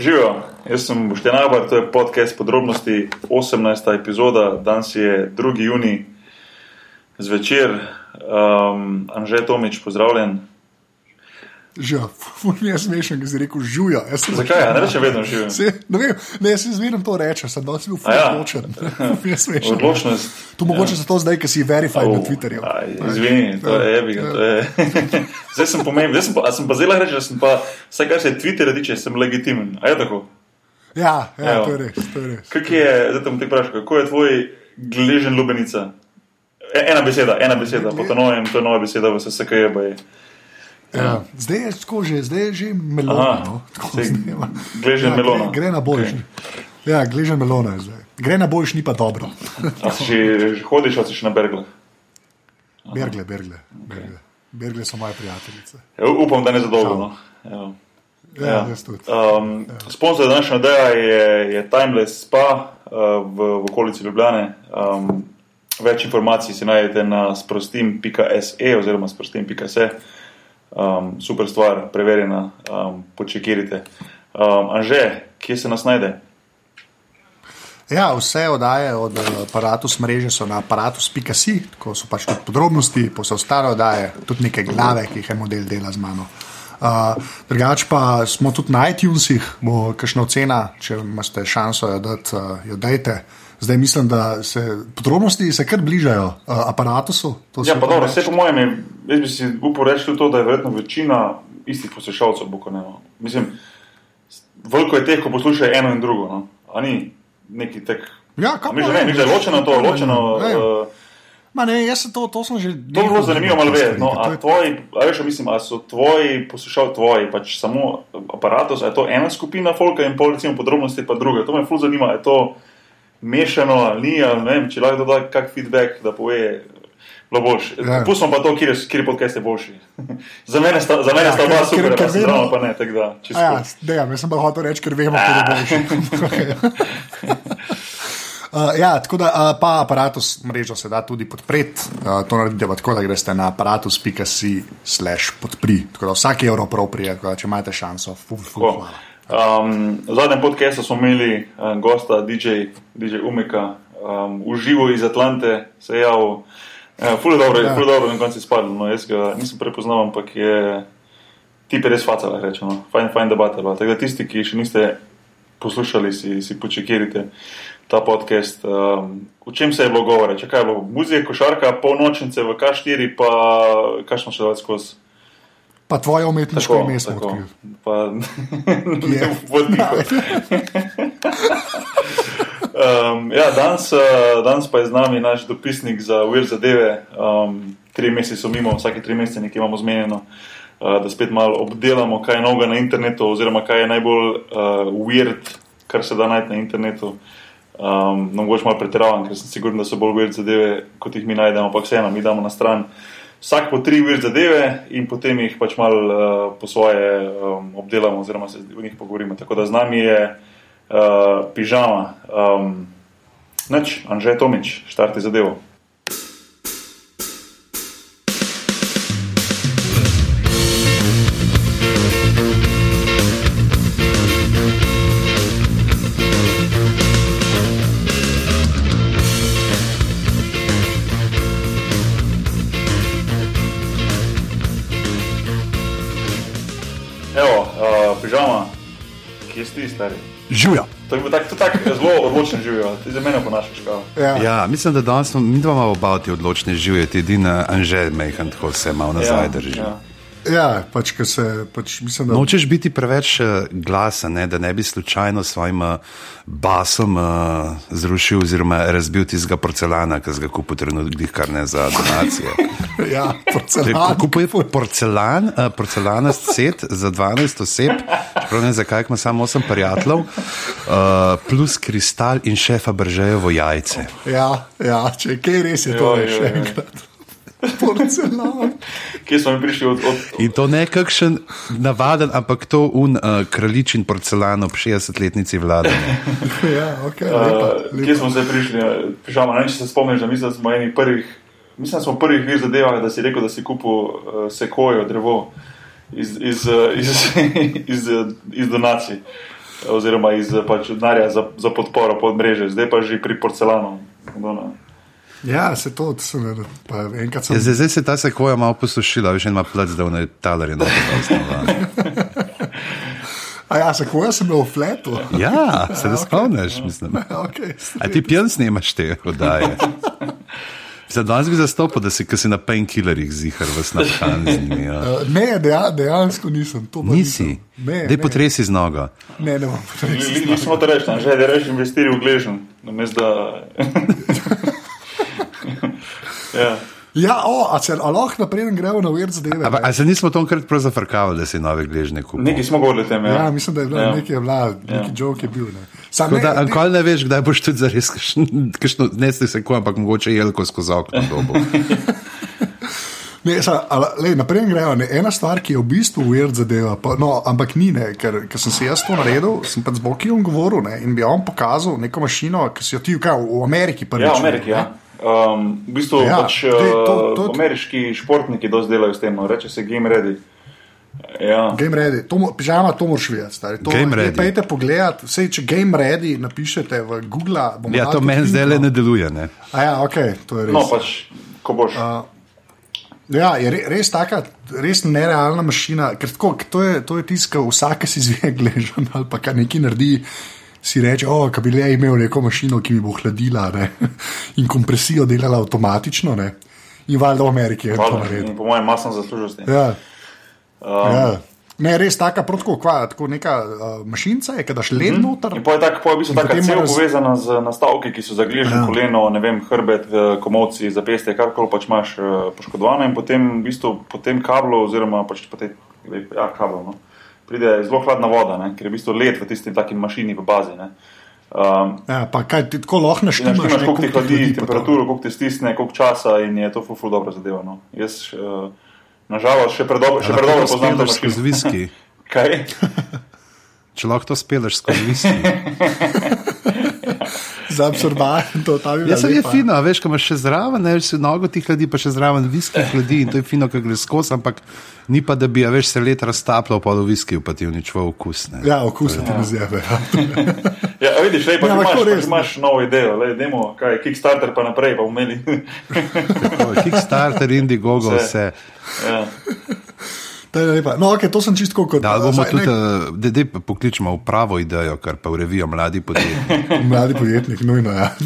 Živijo, jaz sem Boštjan Abar, to je podcast podrobnosti, 18. epizoda, danes je 2. juni zvečer. Um, Anže Tomič, pozdravljen. Že, mi je smešen, ki si rekel žuja. Zakaj? Ja, ne rečem vedno živim. Se, ne, vem, ne, jaz si zmerno to rečem, sem dosti bil ja. odločen. Odločnost. To mogoče zato zdaj, ker si verified na Au, Twitterju. aj, Izvini, to je. To je. Zdaj sem pomemben, zdaj sem pa, sem pa zelo reči, da sem pa, vsaj kar se Twittera tiče, sem legitimen. A je tako? Ja, ja Evo. to je res. To je res. Kak je, zdaj te bom te vprašal, kako je tvoj gležen lubenica? E, ena beseda, ena beseda, po to novem, to je nova beseda v SSKJ. Baje. Ja. Zdaj je tako že, zdaj je že melona. Aha, No, ima. gležen melona. Gre, gre na boljši. Okay. Ja, gležen melona je zdaj. Gre na boljši, ni pa dobro. A si že, hodiš, ali si še na berglah? Bergle, bergle. bergle. Bergle so moje prijateljice. Ja, upam, da ne za dolgo. No. Ja, Ja. tudi. Um, sponsor današnjega dela je, je Timeless Spa uh, v, v okolici Ljubljane. Um, več informacij si najdete na sprostim.se oziroma sprostim.se. Um, super stvar, preverjena, um, počekirite. Um, Anže, kje se nas najde? Ja, vse oddaje od eh, aparatus mreže so na aparatus.si, tako so pač tudi podrobnosti, pa so ostale oddaje, tudi neke glave, ki jih en model dela z mano. Uh, drugač pa smo tudi na iTunesih, bo kakšna ocena, če imate šanso jo dati, uh, jo dajte. Zdaj mislim, da se podrobnosti se kar bližajo uh, aparatusu. to Ja, pa dobro, vse po mojem, je, jaz bi si upal reči to, da je verjetno večina istih poslušalcev, bo ko ne. No. Mislim, veliko je teh, ko poslušajo eno in drugo. No. A ni neki tek. Ja, pa že ne, že ločeno to, ločeno. Ne. Uh, Ma ne, jaz to, to sem že. To bi bilo zanimivo malo vedeti. No, a je- tvoji, a veš, mislim, a so tvoji poslušalci, tvoji, pač samo aparatus, a je to ena skupina folka in pol recimo podrobnosti pa druga. To me ful zanima, je to mešano ali ni, ali ne vem, če lahko doda kak feedback, da pove. Ja. Pustimo pa to, kjer, kjer podcast je boljši. za mene sta, za mene Ja, sta ker- oba ker- super, ker pa se vemo- pa ne, da. čisto Ja, dejam, jaz sem pa hotel reči, ker vemo, kaj je boljše. Uh, ja, tako da uh, pa aparatus mrežo se da tudi podpreti. Uh, to naredite pa tako, da greste na aparatus.si slash podpri. Tako da vsak evro prav prije, da če imate šanso, ful, ful, hvala. Um, v zadnjem podkastu smo imeli um, gosta, DJ, DJ Umika, um, v živo iz Atlante, se je javil. Uh, ful je dobro, Ja. ful je dobro, na koncu je spadlo. No, jaz ga nisem prepoznal, ampak je je res facala, rečemo. Fajn, fajn debata. Tako da tisti, ki še niste poslušali, si, si počekirite ta podcast. Um, o čem se je bilo govora? Če kaj je bilo? Muzika, košarka, polnočnice v K4, pa kaj smo še dali skozi? Pa tvoje umetniško Tako, ime smo tako. odkrili. Pa, je? vodniku. um, ja, danes, uh, danes pa je z nami naš dopisnik za Weird zadeve. Um, tri mesece so mimo, vsake tri mesece nekaj imamo zmenjeno, uh, da spet malo obdelamo, kaj je novega na internetu, oziroma kaj je najbolj uh, weird, kar se da najti na internetu. Um, no, mogoče malo pretiravam, ker sem siguren, da so bolj weird zadeve, kot jih mi najdemo, ampak vseeno, mi damo na stran. Vsak po tri weird zadeve in potem jih pač malo uh, po svoje um, obdelamo, oziroma se o njih pogovorimo. Tako da z nami je uh, pižama, um, noč, Anžej Tomič, štarti zadevo. Stari? Žuja. To je bil tak, to tak zelo odločen živel, ti za mene ponašaš kao. Ja. Ja, mislim, da danes smo mi dva malo obavti odločni živeti, edini Anžel Mehan, tako se malo nazaj drži. ja. Ja, pač, se, pač mislim, da. Nočeš biti preveč eh, glasen, ne, da ne bi slučajno s svojim eh, basom uh, zrušil oziroma razbil tistega porcelana, ki ga kupil trenutno, kar ne za donacije. Ja, porcelan. Kupuje porcelan, uh, porcelanast set za 12 oseb, čeprav ne zakaj ima samo 8 prijateljev, uh, plus kristal in šefa bržejevo jajce. Ja, ja, če je kaj res je to, je še enkrat. Porcelan. Kje smo mi prišli od, od, In to ne kakšen navaden, ampak to un uh, kraljičin porcelan ob 60-letnici vladanja. Ja, ok, lepa, Uh, kje lepa. smo zdaj prišli? Pižama, ne vem, če se spomniš, da mislim, da smo eni prvih, mislim, da smo prvih vir zadevah, da si rekel, da si kupil uh, sekojo drevo iz, iz, uh, iz, iz, iz, iz donacij. oziroma iz eh, pač, denarja za, za podporo pod mreže, zdaj pa že pri porcelanu. Kdo? Ja, se to sem vedel. Pa Enkrat sem Ja, zdaj, zdaj se ta sekvoja malo posušila, veš, ima plec, da v talerju ne A ja, se koja sem bil v fletu. Ja, se ne spomniš, mislim. Okay. A ti pijan snimaš te oddaje? Za danes bi zastopil, da si, si na painkillerjih zihar v snažkan z njimi. Ja. Uh, ne, deja, dejansko nisem. to pa Nisi, nisem. Ne, dej potresi z nogo. Ne, ne bom potresi. Mi smo to reči, že da rečem, investiri v gležen. Namesto da. Ja. Ja, o, a, se, a lahko naprej gremo na vir zadeve. Ampak, ne? a se nismo to enkrat prav zafrkavali, da si nove gležne kupil? Nekaj smo govorili o tem. Ja. Ja, mislim, da je bila Ja. nekaj, je bila, neki joke je bil. Ne. Sam ne, Da, ne, nikoli ne veš, kdaj boš tudi zares, kakšno, ne ste se ko, ampak mogoče jelko skozi okno dobo. Ne, sa, ali, lej, naprej grejo. Ne. Ena stvar, ki je v bistvu weird zadeva, pa, no, ampak ni, ne, ker, ker sem si jaz to naredil, sem pa z Bokijem govoril ne, in bi on pokazal neko mašino, ki si jo ti kaj, v Ameriki prvič. Ja, v Ameriki. Ja. Um, v bistvu Ja, pač, dej, to- to, to- to, ameriški športniki dosti delajo s tem, reče se Game Ready. Ja. Game ready, to, pižama, to moraš videti. stari. To, Game ready. Pejte pogledat, vse, če game ready napišete v Google. bomo Ja, to meni zdaj le ne deluje. Ne? A ja, ok, to je res. No, pač, ko boš. Uh, Ja, je re- res taka, res nerealna mašina. Ker tako, to je, to je tisto, vsak si zvije gležen ali pa kaj nekaj naredi. Si reče, oh, da bi le imel neko mašino, ki mi bo hladila ne? in kompresijo delala avtomatično. Ne? In valjda v Ameriki je to Hvala, naredil. in po mojem, masno zaslužil. Ja. Um, Ja. Ne, res taka, prav tako, kva, tako neka uh, mašinca je, kadaš led Mhm. noter. In pa je tako, v bistvu, taka cev raz- povezana z nastavki, ki so zagležene ja. koleno, ne vem, hrbet, komovci, zapestje, karkoli pač imaš eh, poškodovano in potem v bistvu po tem kablu, oziroma pač po tej, ja, kablu, no, pride zelo hladna voda, ne, ker je v bistvu led v tisti taki mašini v bazi. Ne. Um, Ja, pa kaj ti tako lahko naštimaš, naštimaš, ne, koliko ti koliko hladi, temperaturo, koliko ti stisne, koliko časa in je to ful, ful dobro zadeva. No. Jaz, uh, nažalost, še predobro, še predobro poznam to mašino. viski. Kaj? Če lahko to speleš skozi viski. Za absorbacijo, to tam Ja, se je fino, a veš, ko imaš še zraven, ne se nogo ti hladi, pa še zraven viski hladi in to je fino, ko gre skozi, ampak ni pa, da bi, a veš, se let raztapljal pa do viski, pa ti uničval okus. Ne. Ja, okus ti ne zjebe. Ja. Ja, vidiš, lej, pa Ja, ja, imaš, res, imaš novo idejo, lej, demo, kaj, Kickstarter pa naprej, pa imeli. Tako, Kickstarter, Indiegogo, Vse. vse. ja. No, okay, to sem čisto kot Da, ali bomo tudi, ne, eh, da pokličemo v pravo idejo, kar pa v revijo mladi podjetniki. mladi podjetnik, nujno. Ja.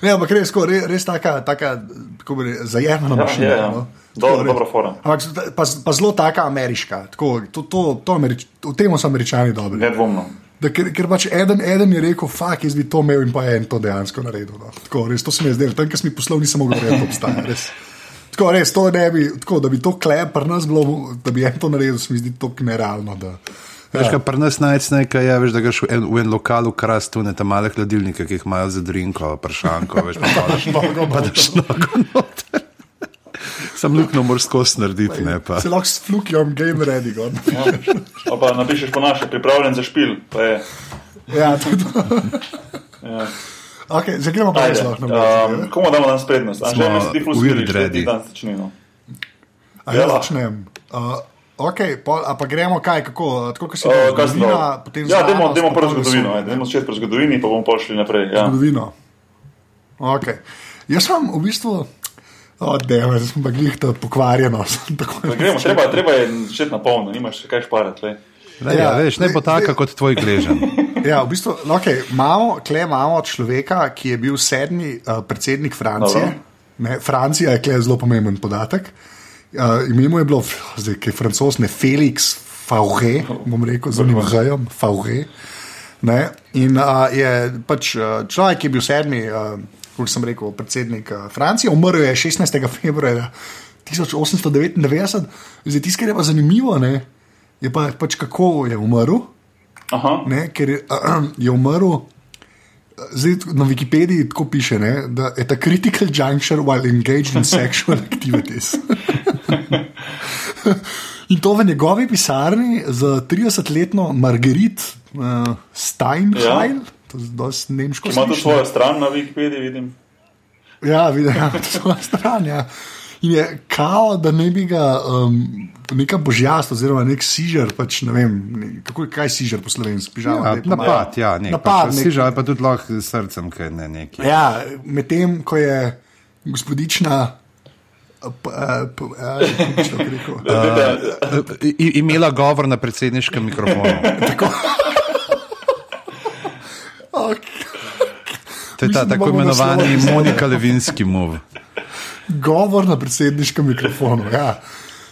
Ne, ampak res, tako, res, res taka, taka kako bi rekel, zajemna Ja, mašina. ja, ja. No. Dobro, dobra fora. Ampak pa, pa zelo taka ameriška. Tako, to, to, to Američ, v tem so američani dobri. Nedvomno. Da, ker, ker pač eden, eden je rekel, fuk, jaz bi to imel in pa en to dejansko naredil. No. Tako, res, to se mi je zdelo, tam, ker sem jih poslal, nisem mogel verjeti, da obstaja. Res. Tako, res, to ne bi, tako, da bi to klep, bilo, da bi en to naredil, se mi zdi to nerealno. Da, Veš, kaj pri nas najcnejka je, veš, da greš v en, v en lokal v krastu, ne tam male hladilnike, ki jih imajo za drinko, pršanko, veš, pa daš nogo pa daš nogo noter. Sam lukno moraš skozi narediti, ne pa. Se lahko s flukjom game ready. gor. Ja. Ali pa napišeš po naše, pripravljen za špil. Pa je, Ja, to je to. ja. Okay, zdaj gremo pa res lahko na um, komu damo danes prednost? Anže, Smo mi se ti smiriš, ready. ti dan začnimo. A jaz ja. začnem. Uh, okay, pol, a pa gremo kaj, kako, tako kot Uh, sem zgodovina, dal? potem Ja, dajmo, znanost, dajmo prvo zgodovino, dajmo začeti pri zgodovini, pa bomo pošli naprej. Ja. Zgodovino. Okay. Jaz sem v bistvu, oddev, zdaj sem pa glih tako Pa Gremo, treba, treba je začeti na polno, nimaš kaj šparati. Ne, ja, veš, ne bo taka kot tvoj gležen. Ja, v bistvu, okay, imamo, tle imamo človeka, ki je bil sedmi uh, predsednik Francije. Ne, Francija je kle zelo pomemben podatek. Uh, ime mu je bilo, zdaj, je francos, ne Felix Faure, bom rekel, z unim H-jem, Faure. Ne, in uh, je pač uh, človek, ki je bil sedmi, uh, kot sem rekel, predsednik uh, Francije, umrl je 16. februarja 1899. Zdaj, tisto, kar je pa zanimivo, ne, je pa pač kako je umrl Aha, ne, ker je, je umrl. Zdaj, na Wikipediji tako piše, ne, da je ta critical juncture while engaged in sexual activities. In to v njegovi pisarni z 30-letno Margarit uh, Steinheil, ja. to je dosti nemško. ima to sliši, svojo stran na Wikipediji, vidim. Ja, vidim, ja, to je svoja stran. Ja. In je kao, da ne bi ga um, neka božjast, oziroma nek sižar, pač ne vem, ne, kako, kaj je sižar po slovenski, pižama. Ja, pomagaj. napad, ja, nek, Napad, pač, nek- si žal, pa tudi lahko s srcem, kaj ne neki. Ja, medtem ko je gospodična. imela govor na predsedniškem mikrofonu. Okay. To je ta tako imenovani. Monika Levinski move. Govor na predsedniškem mikrofonu. Ja.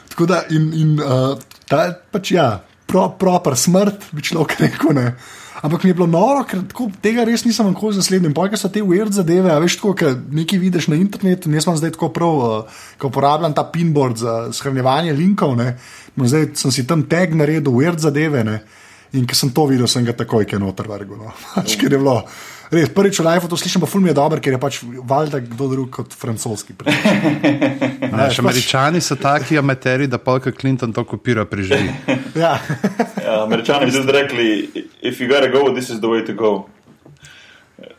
Tako da, in, in uh, ta pač ja, pro, proper smrt, bi človek rekel. Ne. Ampak mi je bilo noro, ker tako, tega res nisem nikoli zasledil. Pojka so te weird zadeve, veš, tako, ker nekaj vidiš na internetu. in Jaz sem zdaj tako prav, uh, ko uporabljam ta pinboard za shranjevanje linkov. Ne, no, zdaj sem si tam tag naredil, weird zadeve. Ne, in ko sem to videl, sem ga takoj. No. Pač, ker je bilo. Res, prvič v life to slišim, pa ful mi je dober, ker je pač valjda kdo drug kot francoski. Naši pač- američani so taki amateri, da Polka Clinton to kopira preživi. Ja. Ja, Američani bi zdaj rekli, if you gotta go, this is the way to go.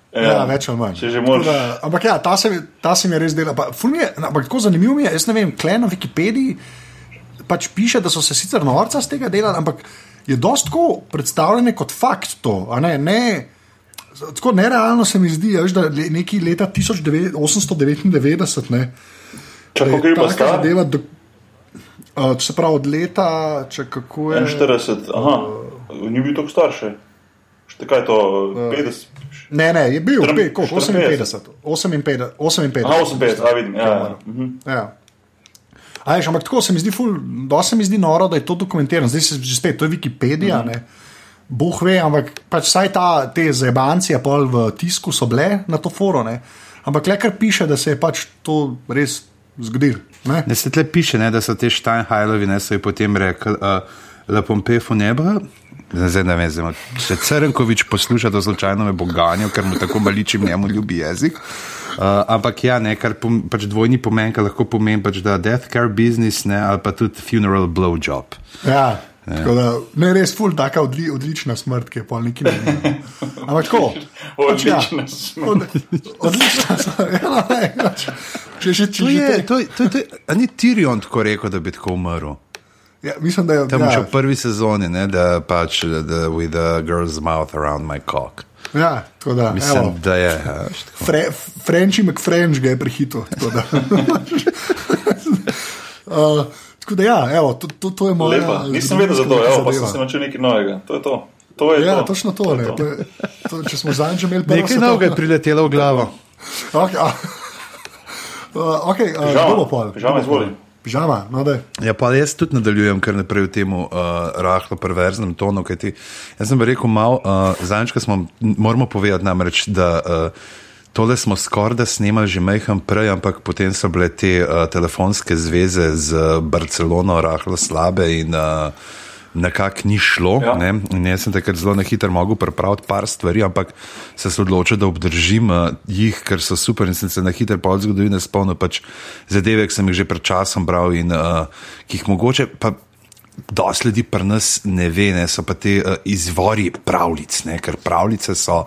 Ja, več ali manj. Moraš. Da, ampak ja, ta se, ta se mi je res dela. Pa, ful mi je, ampak tako zanimivo mi je, jaz ne vem, kle na Wikipediji pač piše, da so se sicer norca z tega delali, ampak je dost tako predstavljeno kot fakt to. a Ne, ne, tako nerealno se mi zdi, a veš, da neki leta 1899 ne, je koliko je pa star? zadeva do, uh, če se pravi od leta, če kako je. 41, aha, ni bil tako star še. Še kaj je to, 50? Ne, ne, je bil, Tram- pe- koliko, 58, 58, 58. Aha, 58, a vidim, ja. ja. Mhm. Ja. A veš, ampak tako se mi zdi, ful, se mi zdi noro, da je to dokumentirano. Zdaj se že spet, to je Wikipedija, mm -hmm. Bog ve, ampak pač saj ta, te zebancije pol v tisku so bile na to foro, ne? ampak le kar piše, da se je pač to res zgodilo. ne. Ne se tle piše, ne, da so te Steinheilovi, ne so ji potem rekli, uh, La Pompefu neba. Zdaj ne vem, zdaj, če Crnkovič posluša, to slučajno me bo ganjal, ker mu tako maličim njemu ljubi jezik. Uh, ampak ja, ne, kar pom, pač dvojni pomen, kar lahko pomeni, pač, da death care business ne, ali pa tudi funeral blowjob. Ja. Tako Da, ne, res ful, taka odli, odlična smrt, ki je pol neki ne. Ampak tako. pač ja, Odlična smrt. od- Odlična smrt. Ja, no, ne, pač, če že če To je, te- to, je- to, je- to, je- a ni Tyrion tako rekel, da bi tako umrl. Ja, mislim, da je Tam ja, še v prvi sezoni, ne, da pač da, with a girl's mouth around my cock. Ja, tako da. Mislim, evo. da je. a, veš, tako. Fre, Frenči McFrench ga je da. uh, tako da, ja, evo, to, to, to je moja. Lepa, nisem vedel za to, evo, pa sem se naučil nekaj novega. To je to. To je Ja, to. točno to. ne, to je- to- Če smo zadnjič imeli prvo Nekaj novega je priletelo v glavo. Okay, a, uh, okay, uh, Pižama, kdo bo pol? pižama, izvoli. Pižama, no da. Ja, pa jaz tudi nadaljujem kar naprej v tem uh, rahlo perverznem tonu. kajti Jaz sem rekel, malo, uh, zadnjič, ko smo, moramo povedati namreč, da uh, tole smo skoraj da snemali že meham prej, ampak potem so bile te uh, telefonske zveze z Barcelono rahlo slabe in uh, nekako ni šlo. Ja. Ne? In jaz sem takrat zelo na hitro mogel pripraviti par stvari, ampak sem se odločil, da obdržim uh, jih, ker so super in sem se na hitro pa od zgodovine spomnil pač zadeve, ki sem jih že pred časom bral in uh, ki jih mogoče pa. Dosti ljudi pri nas ne ve, ne, so pa te uh, izvori pravljic, ne, ker pravljice so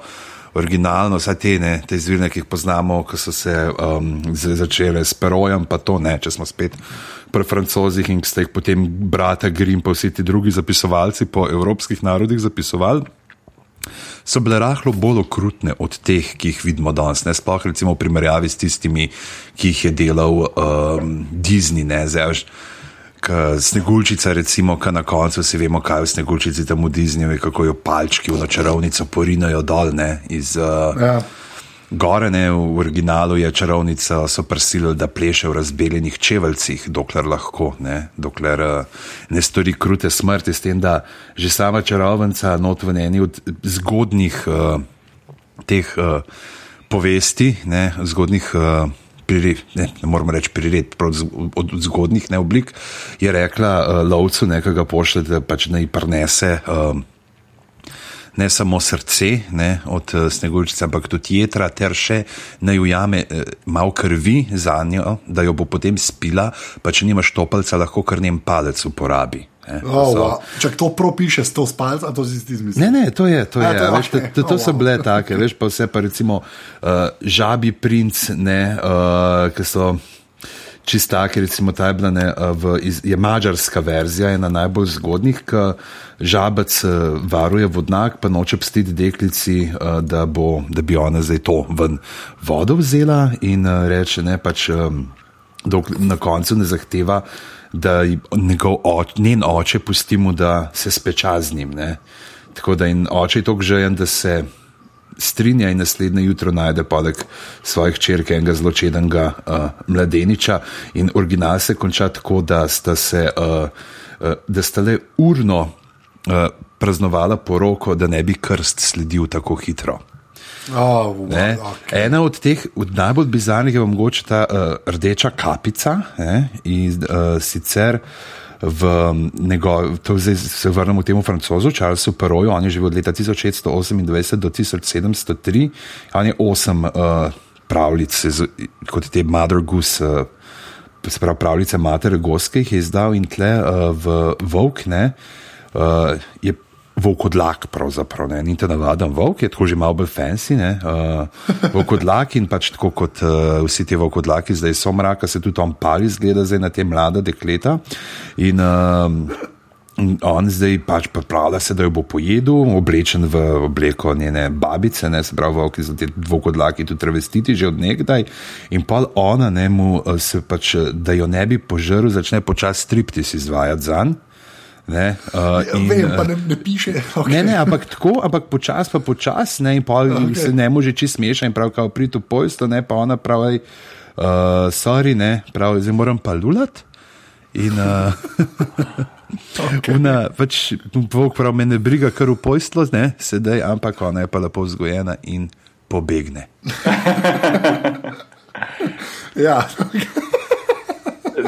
originalno, vsaj te, ne, te izvirne, ki jih poznamo, ki so se um, začele s perojem, pa to ne, če smo spet pri francozih in ste jih potem brata Grim, pa vsi ti drugi zapisovalci po evropskih narodih zapisovali so bile rahlo bolj okrutne od teh, ki jih vidimo danes. Ne? Sploh recimo v primerjavi s tistimi, ki jih je delal um, Disney. Ne? Zdaj, Sneguljčica, recimo, ki na koncu si vemo, kaj je v Sneguljčici tam v Disneyju, kako jo palčki v čarovnico porinajo dol ne? iz. Uh, Ja. Gore ne, v originalu je čarovnica, so prisilili, da pleše v razbeljenih čeveljcih, dokler lahko, ne, dokler uh, ne stori krute smrti, s tem, da že sama čarovnica not v eni od zgodnih uh, teh uh, povesti, ne, zgodnih. Uh, Prired, ne, ne moramo reči prired, prav z- od, od zgodnih ne, oblik, je rekla uh, lovcu, nekaj ga pošlje, da pač naj prenese uh, ne samo srce ne, od uh, sneguljčice, ampak tudi jedra, ter še naj ujame malo krvi za njo, da jo bo potem spila, pa če nimaš topalca, lahko kar njen palec uporabi. Oh, So- wow. Če to propiše s to spalca, to si ti izmislil. Ne, ne, to je, to A, je. to je, Veš, to, okej. to, to Oh, so wow. bile take, veš, pa vse pa recimo uh, žabi princ, ne, uh, ki so. čistake, recimo ta je bila ne, uh, v, iz, je mađarska verzija, ena najbolj zgodnih, ki žabec varuje vodnak, pa noče pstiti deklici, da, bo, da bi ona zdaj to ven vodo vzela in reče, ne pač um, na koncu ne zahteva, da njegov oč, njen oče pustimo, da se speča z njim. Ne. Tako da in oče je tako žejen, da se strinja in naslednje jutro najde poleg svojih črke enega zločedenega uh, mladeniča. In original se konča tako, da sta se, uh, uh, da sta le urno uh, praznovala poroko, da ne bi krst sledil tako hitro. Oh, okay. Ena od teh od najbolj bizarnih je mogoče ta uh, rdeča kapica, ne, in uh, sicer v njegov, to zdaj se vrnemo k temu francozu, Charlesu Peroju, on je živel od leta 1628 do 1703, on je osem uh, pravljic, kot te Mother Goose, uh, se pravi pravljice Matere Goske, jih je izdal in tle uh, v ne, uh, je Vokodlak, pravzaprav ne, ni to navaden volk, je tako že malo bolj fancy. Uh, vokodlak in pač tako kot uh, vsi ti vokodlaki, zdaj so mraka, se tudi on pali, zgleda zdaj na te mlade dekleta. In uh, on zdaj pač pripravlja se, da jo bo pojedel, oblečen v obleko njene babice, ne, se pravi, volki za te vokodlaki tudi travestiti že od nekdaj. In pa ona, ne, mu, se pač, da jo ne bi požrl, začne počasi striptis izvajati za njim. Ne, uh, in, Vem, pa ne, ne piše. Okay. Ne, ne, ampak tako, ampak počasi, pa počasi, ne, in pol okay. se ne more čist smešati, in prav, kao pritu pojsto, ne, pa ona pravi, uh, sorry, ne, pravi, zdaj moram pa lulat. In, uh, okay. una, pač, Bog pravi, me ne briga, kar v pojstlo, ne, sedaj, ampak ona je pa lepo vzgojena in pobegne. ja.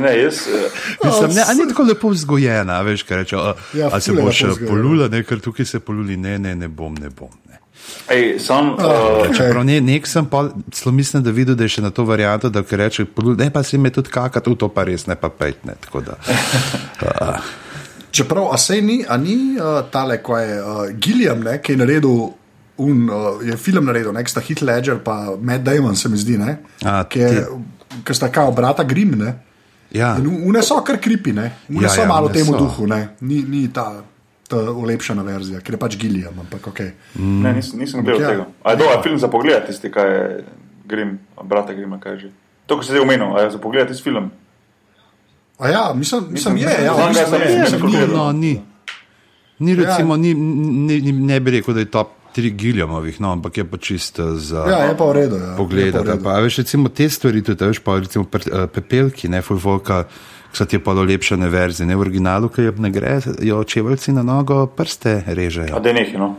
Ne, jaz. Uh, Mislim, ne, ni tako lepo vzgojena, veš, kaj reče. A, ja, a se boš polula, ne, ker tukaj se poluli, ne, ne, ne bom, ne bom. Ne. Ej, sam, uh, Čeprav ne, nek sem pa, mislim, da videl, da je še na to varianto, da reče, ne, pa si me tudi kakati, to pa res ne, pa pet, ne, tako da. Uh. Čeprav, a se ni, a ni uh, tale, ko je uh, Gilliam, ne, ki je naredil, un, uh, je film naredil, nek sta Hit Ledger, pa Matt Damon, se mi zdi, ne, ki sta kao brata Grim, ne. Ja. Une so kar kripi, ne ja, so ja, malo temu so. duhu, ni, ni ta, ta ulepšana verzija, ker je pač Gilliam. Ampak, okay. mm. Ne, nisem, nisem bil ja. tega. Aj, do, film za pogled, tisti, kaj je Grim, brata Grima, kaj že. To, kar si zdaj omenil, aj za pogled tisti film. A ja, mislim, mislim, je, ja, mislim, je, je, je, je, je, no, ni. Ni, recimo, ja. ni, ni, ni, ne bi rekel, da je top tri giljamovih, no, ampak je pa čisto za ja, je pa redu, ja. pogled. Veš, recimo te stvari, tudi veš, pa recimo pre, uh, pepelki, ne fulvolka, so ti pa lepšane verzije, ne v originalu, ki ne gre, jo čevalci na nogo prste režejo. A da nekaj, no.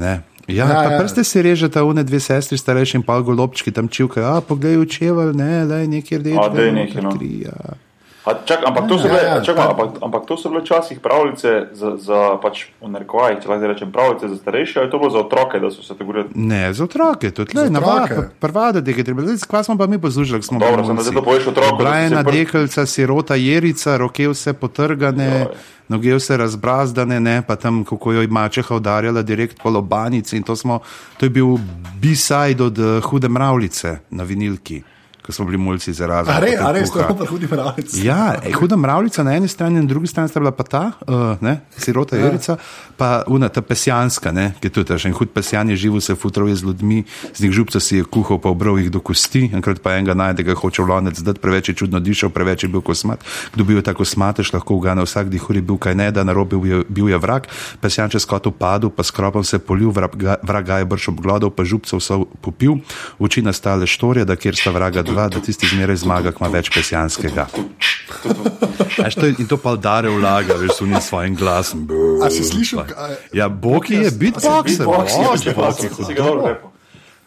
Ne. Ja, ja, ja. prste si režeta, une dve sestri, starejši in pa golobčki tam čivkajo, a poglej, učeval, ne, le nekaj rdeče. A da je nekaj, no. Kri, ja. Čak, ampak, to bile, ja, ja, čak, ampak, ampak to so bile včasih pravljice za, za pač, v narkovajih, če lahko rečem, pravljice za starejše, ali to bilo za otroke, da so se tako govorili? Ne, za otroke, to je navadno. Prvada, da je treba, zdaj kva smo pa mi poslušali, smo Dobro, sem, da to poveš otrokom. Blajena pr... dekelca, sirota jerica, roke vse potrgane. Joj. Noge vse razbrazdane, ne, pa tam, kako jo je mačeha udarjala, direkt po lobanici. To, smo, to je bil B-side od uh, hude mravljice na vinilki ko smo bili mulci za razvoj. Ali res, res, to je pa hudi mravljica. Ja, ej, huda mravljica na eni strani, na drugi strani sta bila pa ta, uh, ne, sirota ja. Jerica, pa una ta pesjanska, ne, ki je tudi še en hud pesjan, je živo se futrov z ljudmi, z njih župca si je kuhal pa obrov jih do kosti, enkrat pa enega najde, ga hoče v lonec, zdaj preveč je čudno dišal, preveč je bil kosmat. Kdo bil tako smateš, lahko ugane vsak dihur je bil kaj ne, da narobe bil je, bil je vrak, pesjan čez kot upadel, pa skropom se polil, vraga je brž obglodal, pa župcev so popil, oči nastale štorje, da kjer sta vraga dva da tisti zmeraj zmaga, ima več pesjanskega. To je, in to pa dare vlaga, veš, v njim svojim glasom. A si slišal? Ja, Bog je beatboxer. Beatboxer, ja,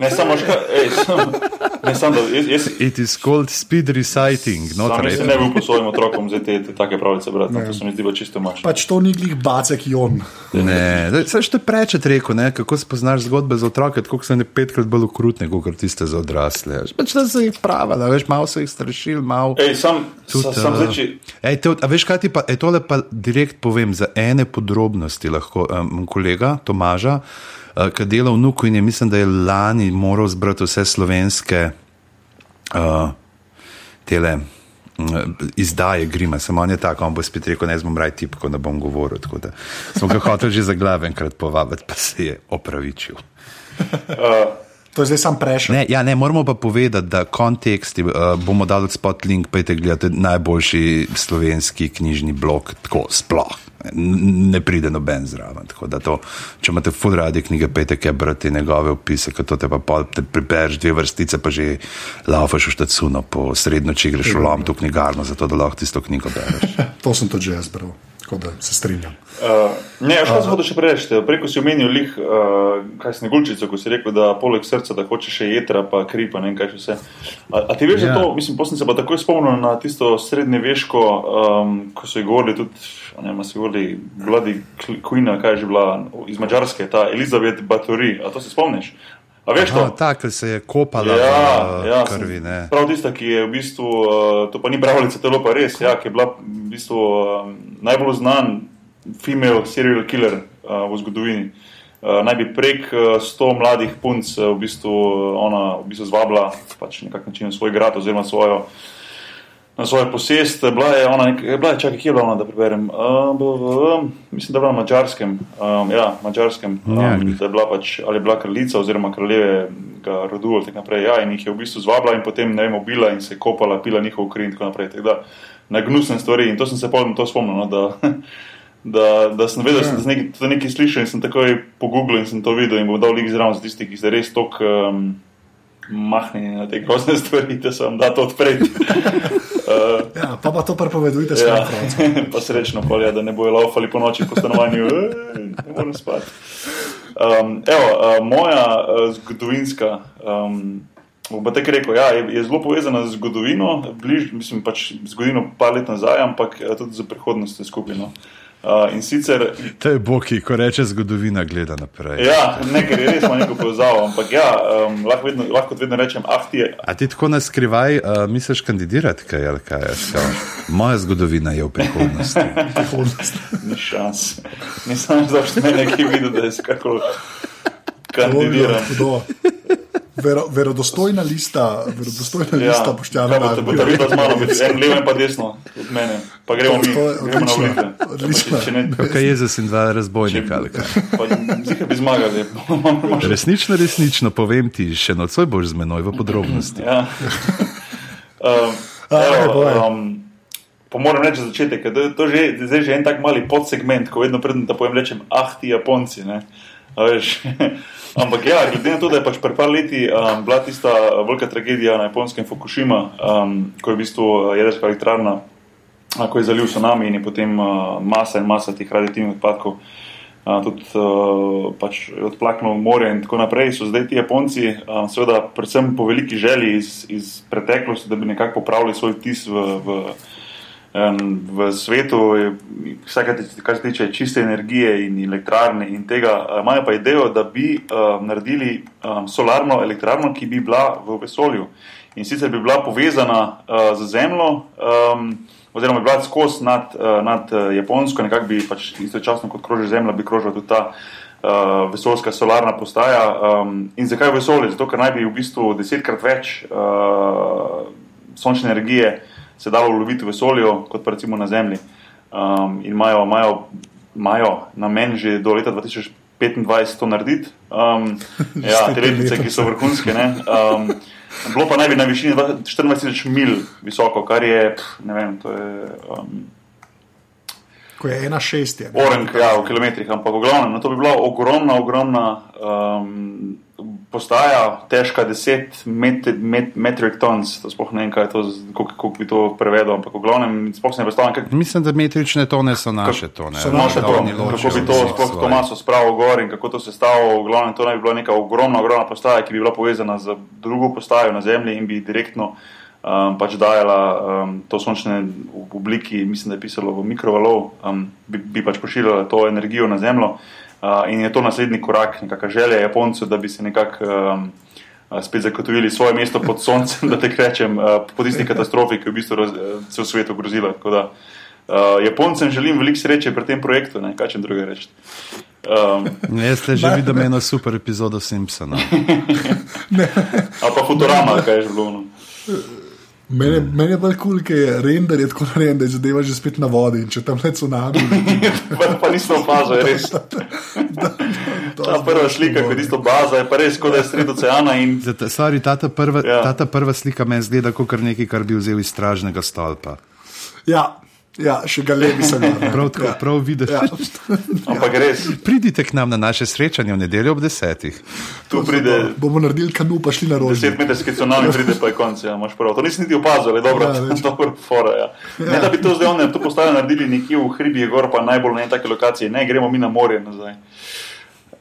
Ne samo škar, ne samo da. Jaz, jaz, It is called speed reciting. Jaz ne bi po svojim otrokom zdaj te, te take pravice brati, to se mi zdi čisto mač. Pač to ni glih bacek jon. Ne, saj je prečet rekel, ne, kako spoznaš zgodbe za otroke, tako so ne petkrat bolj ukrutne, kot tiste za odrasle. Pač da se jih prava, da veš, malo so jih strašil, malo. Ej, sam, tudi, sam, sam zdaj, če... Ej, te, a veš, kaj ti pa, ej, tole pa direkt povem, za ene podrobnosti lahko, um, kolega Tomaža, ki dela v Nuku in je, mislim, da je lani moral zbrati vse slovenske uh, tele. izdaje grima, samo on je tako, on bo spet rekel, ne znam raj tip, ko ne bom govoril. da Smo ga hoteli že za glave enkrat povabiti, pa se je opravičil. To je zdaj sam prešel. Ne, ja, ne, moramo pa povedati, da kontekst uh, bomo dali spot link, pejte gledati najboljši slovenski knjižni blog, tako sploh. Ne pride noben zraven. Tako da To, če imate full radi knjige, pejte kaj brati njegove opise, to te pa pol, te pribereš dve vrstice, pa že laufaš v štacuno po srednjo, če greš v lom to knjigarno, zato da lahko tisto knjigo bereš. To sem tudi že jaz bral, tako da se strinjam. Uh, ne, še kaj sem hotel še prereči. Preko si omenil lih, uh, kaj snegulčico, ko si rekel, da poleg srca, da hočeš še jedra, pa kri, pa ne vem kaj še vse. A, a ti veš, Ja. da to, mislim, posem se pa takoj spomnil na tisto srednjeveško, um, ko so jih govorili tudi, a ne vem, a so govorili Queen, ali kaj je že bila iz Mačarske, ta Elizabeth Bathory. A to se spomniš? A veš to? No, tako se je kopala Ja, v ja, krvi. Ne. Prav tista, ki je v bistvu, uh, to pa ni pravljica, telo pa res, ja, ki je bila v bistvu um, najbolj znan female serial killer uh, v zgodovini. Uh, naj bi prek uh, 100 mladih punc uh, v bistvu uh, ona v bistvu zvabila pač nekak način v svoj grad oziroma svojo, na svojo posest. Bila je ona, nek, bila je, čakaj, kje je bila ona, da preberem. Uh, b, b, b, mislim, da je bila na mačarskem. Um, ja, mačarskem. Um, Ja. da je bila pač, ali je bila kraljica oziroma kraljevega rodu ali tako naprej. Ja, in jih je v bistvu zvabila in potem ne vem, ubila in se kopala, pila njihov kri in tako naprej. Tako da, na gnusne stvari in to sem se pol na to spomnil. No, da, Da, da sem vedel, da sem nekaj, to nekaj slišal in sem takoj pogooglil in sem to videl in bom dal lik zraven za tisti, ki se res tok um, mahni na te grozne stvari, da se vam da to odpreti. uh, Ja, pa pa to prepovedujte ja, francem. pa srečno, pol, ja, da ne bojo laufali po noči po stanovanju, "Ej, ne morem spati. Um, evo, uh, moja uh, zgodovinska. Um, Bom pa tako rekel, ja, je, je zelo povezana z zgodovino, bliž, mislim pač zgodovino par let nazaj, ampak tudi z prihodnostjo skupino. Uh, in sicer To je Boki, ko reče zgodovina, gleda naprej. Ja, nekaj je res, ima neko povezavo, ampak ja, um, lahko, vedno, lahko vedno rečem, ah, ti je. A ti tako na skrivaj uh, misliš kandidirati, kaj ali kaj? je to? Moja zgodovina je v prihodnosti. Prihodnost. Ni šans. Nisem zašto mene nekaj videl, da je skakal kandidiran. Vero, verodostojna lista, verodostojna Ja, lista boštjana. kaj boste, boste videli z biti en levo in pa desno od mene. Pa gremo mi, gremo na odlično, volitve. odlično. Če ne, Kaj je za sin dva razbojnika ali kaj? zika bi zmagali. Resnično, resnično, povem ti, še nocoj boš z menoj v podrobnosti. Ja. Um, Aj, evo, um, pa moram reči za začetek, da je to že, zdaj že en tak mali podsegment, ko vedno predem, da povem, rečem, ah, ti Japonci. Ampak ja, glede na to, da je pač pred par leti um, bila tista velika tragedija na japonskem Fukushima, um, ko je v bistvu uh, jedrska elektrarna, uh, ko je zalil tsunami in je potem uh, masa in masa teh radioaktivnih odpadkov. Uh, tudi uh, pač odplaknilo v morje in tako naprej, so zdaj ti Japonci, uh, seveda, predvsem po veliki želji iz, iz preteklosti, da bi nekako popravili svoj vtis v, v, um, v svetu, vsaj kar se tiče čiste energije in elektrarne in tega. uh, Imajo pa idejo, da bi uh, naredili um, solarno elektrarno, ki bi bila v vesolju in sicer bi bila povezana uh, z Zemljo. Um, Oziroma, bi bila skozi nad, uh, nad uh, Japonsko, nekako bi pač istočasno kot kroži Zemlja, bi krožila tudi ta uh, vesoljska solarna postaja. Um, in zakaj v vesolju? Zato, ker naj bi v bistvu desetkrat več uh, sončne energije se dalo uloviti v vesolju, kot pa recimo na Zemlji. Um, in imajo, imajo, imajo namen že do leta 2025 to narediti. Um, ja, te letnice, ki so vrhunske. ne. Um, bilo pa naj bi na višini 24.000 mil visoko, kar je, ne vem, to je. Um, Ko je ena šest. Je? Orenk, ja, v kilometrih, ampak v glavnem, no, to bi bila ogromna, ogromna um, postaja, težka 10 met, met, metric tons. To sploh ne vem, kaj je to, kako, bi to prevedel, ampak v glavnem, sploh se ne predstavljam, kako Mislim, da metrične tone so naše tone. So naše še to, tone, kako bi to sploh to maso spravil gor in kako to se stalo. V glavnem, to naj bi bila neka ogromna, ogromna postaja, ki bi bila povezana z drugo postajo na Zemlji in bi direktno um, pač dajala um, to sončne v obliki, mislim, da je pisalo v mikrovalov, um, bi, bi pač pošiljala to energijo na Zemljo. Uh, in je to naslednji korak, nekakšna želja Japoncev, da bi se nekako um, spet zagotovili svoje mesto pod soncem, da te rečem, uh, po tisti katastrofi, ki je v bistvu raz, uh, cel svet ogrozila. Tako da, Uh, Japoncem želim veliko sreče pri tem projektu, ne kaj če druge reči. Um, Jaz ste že videl eno super epizodo Simpsona. ali pa Futurama, kaj je že bilo. No. Meni, meni je bolj kul, cool, ker je render je tako narejen, da je zadeva že spet na vodi in če tam ne cunami. pa, pa nismo opazili, res. Ta prva slika, kot isto baza, je pa res, kot da je sred oceana. In... Zate, sorry, tata, prva, Ja. tata prva slika meni zgleda kot nekaj, kar bi vzel iz stražnega stolpa. Ja, ja še ga levi sem. Prav, tako, ja. prav videti. Ja. Ampak res, Pridite k nam na naše srečanje v nedeljo ob desetih. tu pride Bomo naredili kanu, pa šli na rožje. 10 metrski tsunami, pride pa je konc. Ja, prav. To nisi niti opazil, dobro, Ja, ja, dobro, fora. Ja. Ne, da bi to zdaj oni to postavili naredili nekje v hribih gor, pa najbolj na eni taki lokaciji, ne gremo mi na morje nazaj.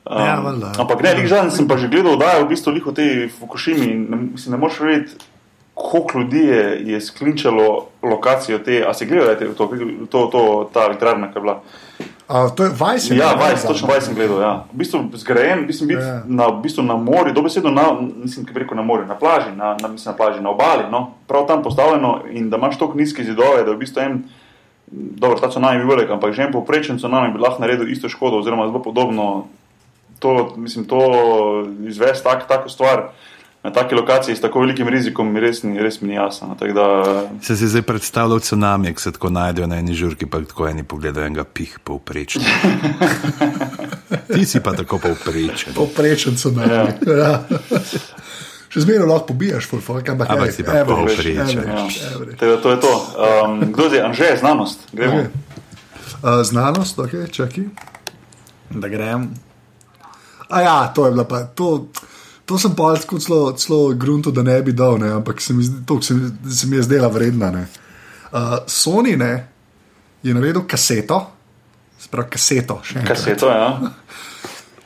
Um, Ja, ampak ne, lik zadnji sem pa že gledal, da je v bistvu liko te Fukushimi in ne, mislim, ne moreš verjeti, koliko ljudi je, je sklinčalo lokacijo te, a se gledajo te, to, to, to, ta elektrarna, ki je bila. A, to je Vajs. je Ja, narejen Vajs, za- točno Vajs sem gledal. Ja. V bistvu zgrajen, mislim, biti Ja. na, v bistvu na morju, dobesedno na, mislim, kaj bi rekel na morju, na plaži, na, na, mislim, na plaži, na obali, no, prav tam postavljeno in da imaš tako nizke zidove, da je v bistvu en, dobro, ta tsunami je bil velik, ampak že en povprečen tsunami bi lahko naredil isto škodo oziroma zelo podobno. To, mislim, to izvesti tak, tako stvar na taki lokaciji s tako velikim rizikom res ni, res mi ni jasno. Tako da, Se si zdaj predstavljal tsunami, ki se tako najdejo na eni žurki, pa tako eni pogledajo enega pih povprečno. Ti si pa tako povprečen. Povprečen so na ja. ja. Še zmeraj lahko pobijaš, fulfak, ampak, Ampak si pa povprečen. ja. to je to. Um, kdo je Anže, znanost? Gremo. Okay. Uh, znanost, ok, čakaj. Da grem. A ja, to je bila pa. To, to sem pa tako celo, celo grunto, da ne bi dal, ne, ampak se mi, to se se mi je zdela vredna. Ne. Uh, Sony ne, je naredil kaseto, sprav kaseto. Kaseto, ja.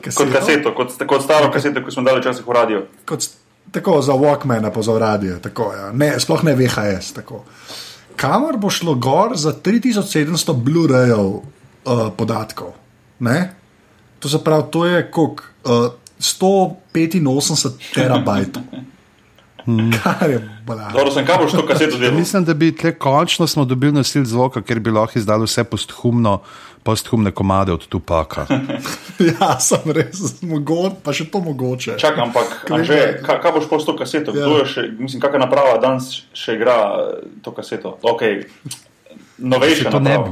Kot kaseto, kot, kot staro kaseto, ki smo dali včasih v radio. Kot, tako za Walkmana, pa za radio. Tako, ja. ne, sploh ne VHS. Tako. Kamor bo šlo gor za 3700 Blu-rayev uh, podatkov? Ne? To se pravi, to je koliko? Uh, 185 terabajtov. Kar je bala. Dobro, sem kaj boš to kaseto delal? Mislim, da bi tle končno smo dobili nosil zvoka, ker bi lahko izdali vse posthumno, posthumne komade od Tupaka. Ja, sem res mogoče, pa še to mogoče. Čakaj, ampak Anže, kaj, kaj boš to kaseto? Ja. Kdo je še, mislim, kakšna naprava danes še igra to kaseto? Okay. Novejša Se to ne bi.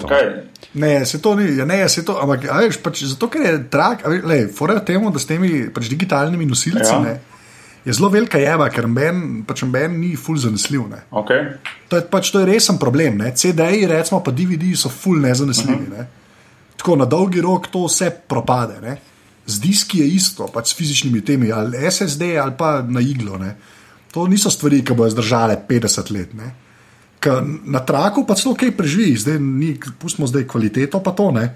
Zakaj? Ne, se to ni, ja, ne, se to, ampak a veš, pač, zato ker je drag, a veš, lej, fora temu, da s temi pač, digitalnimi nosilci Ja. ne, je zelo velika jeba, ker ben, pač ben ni full zanesljiv. Ne. Okay. To je, pač, to je resen problem. ne. CD-ji, recimo pa DVD-ji so full nezanesljivi. Ne. Tako na dolgi rok to vse propade. Ne. Z diski je isto, pač s fizičnimi temi, ali SSD ali pa na iglo. Ne. To niso stvari, ki bodo zdržale 50 let. Ne. Na traku pa celo kaj preživi, zdaj ni, pustimo zdaj kvaliteto, pa to ne.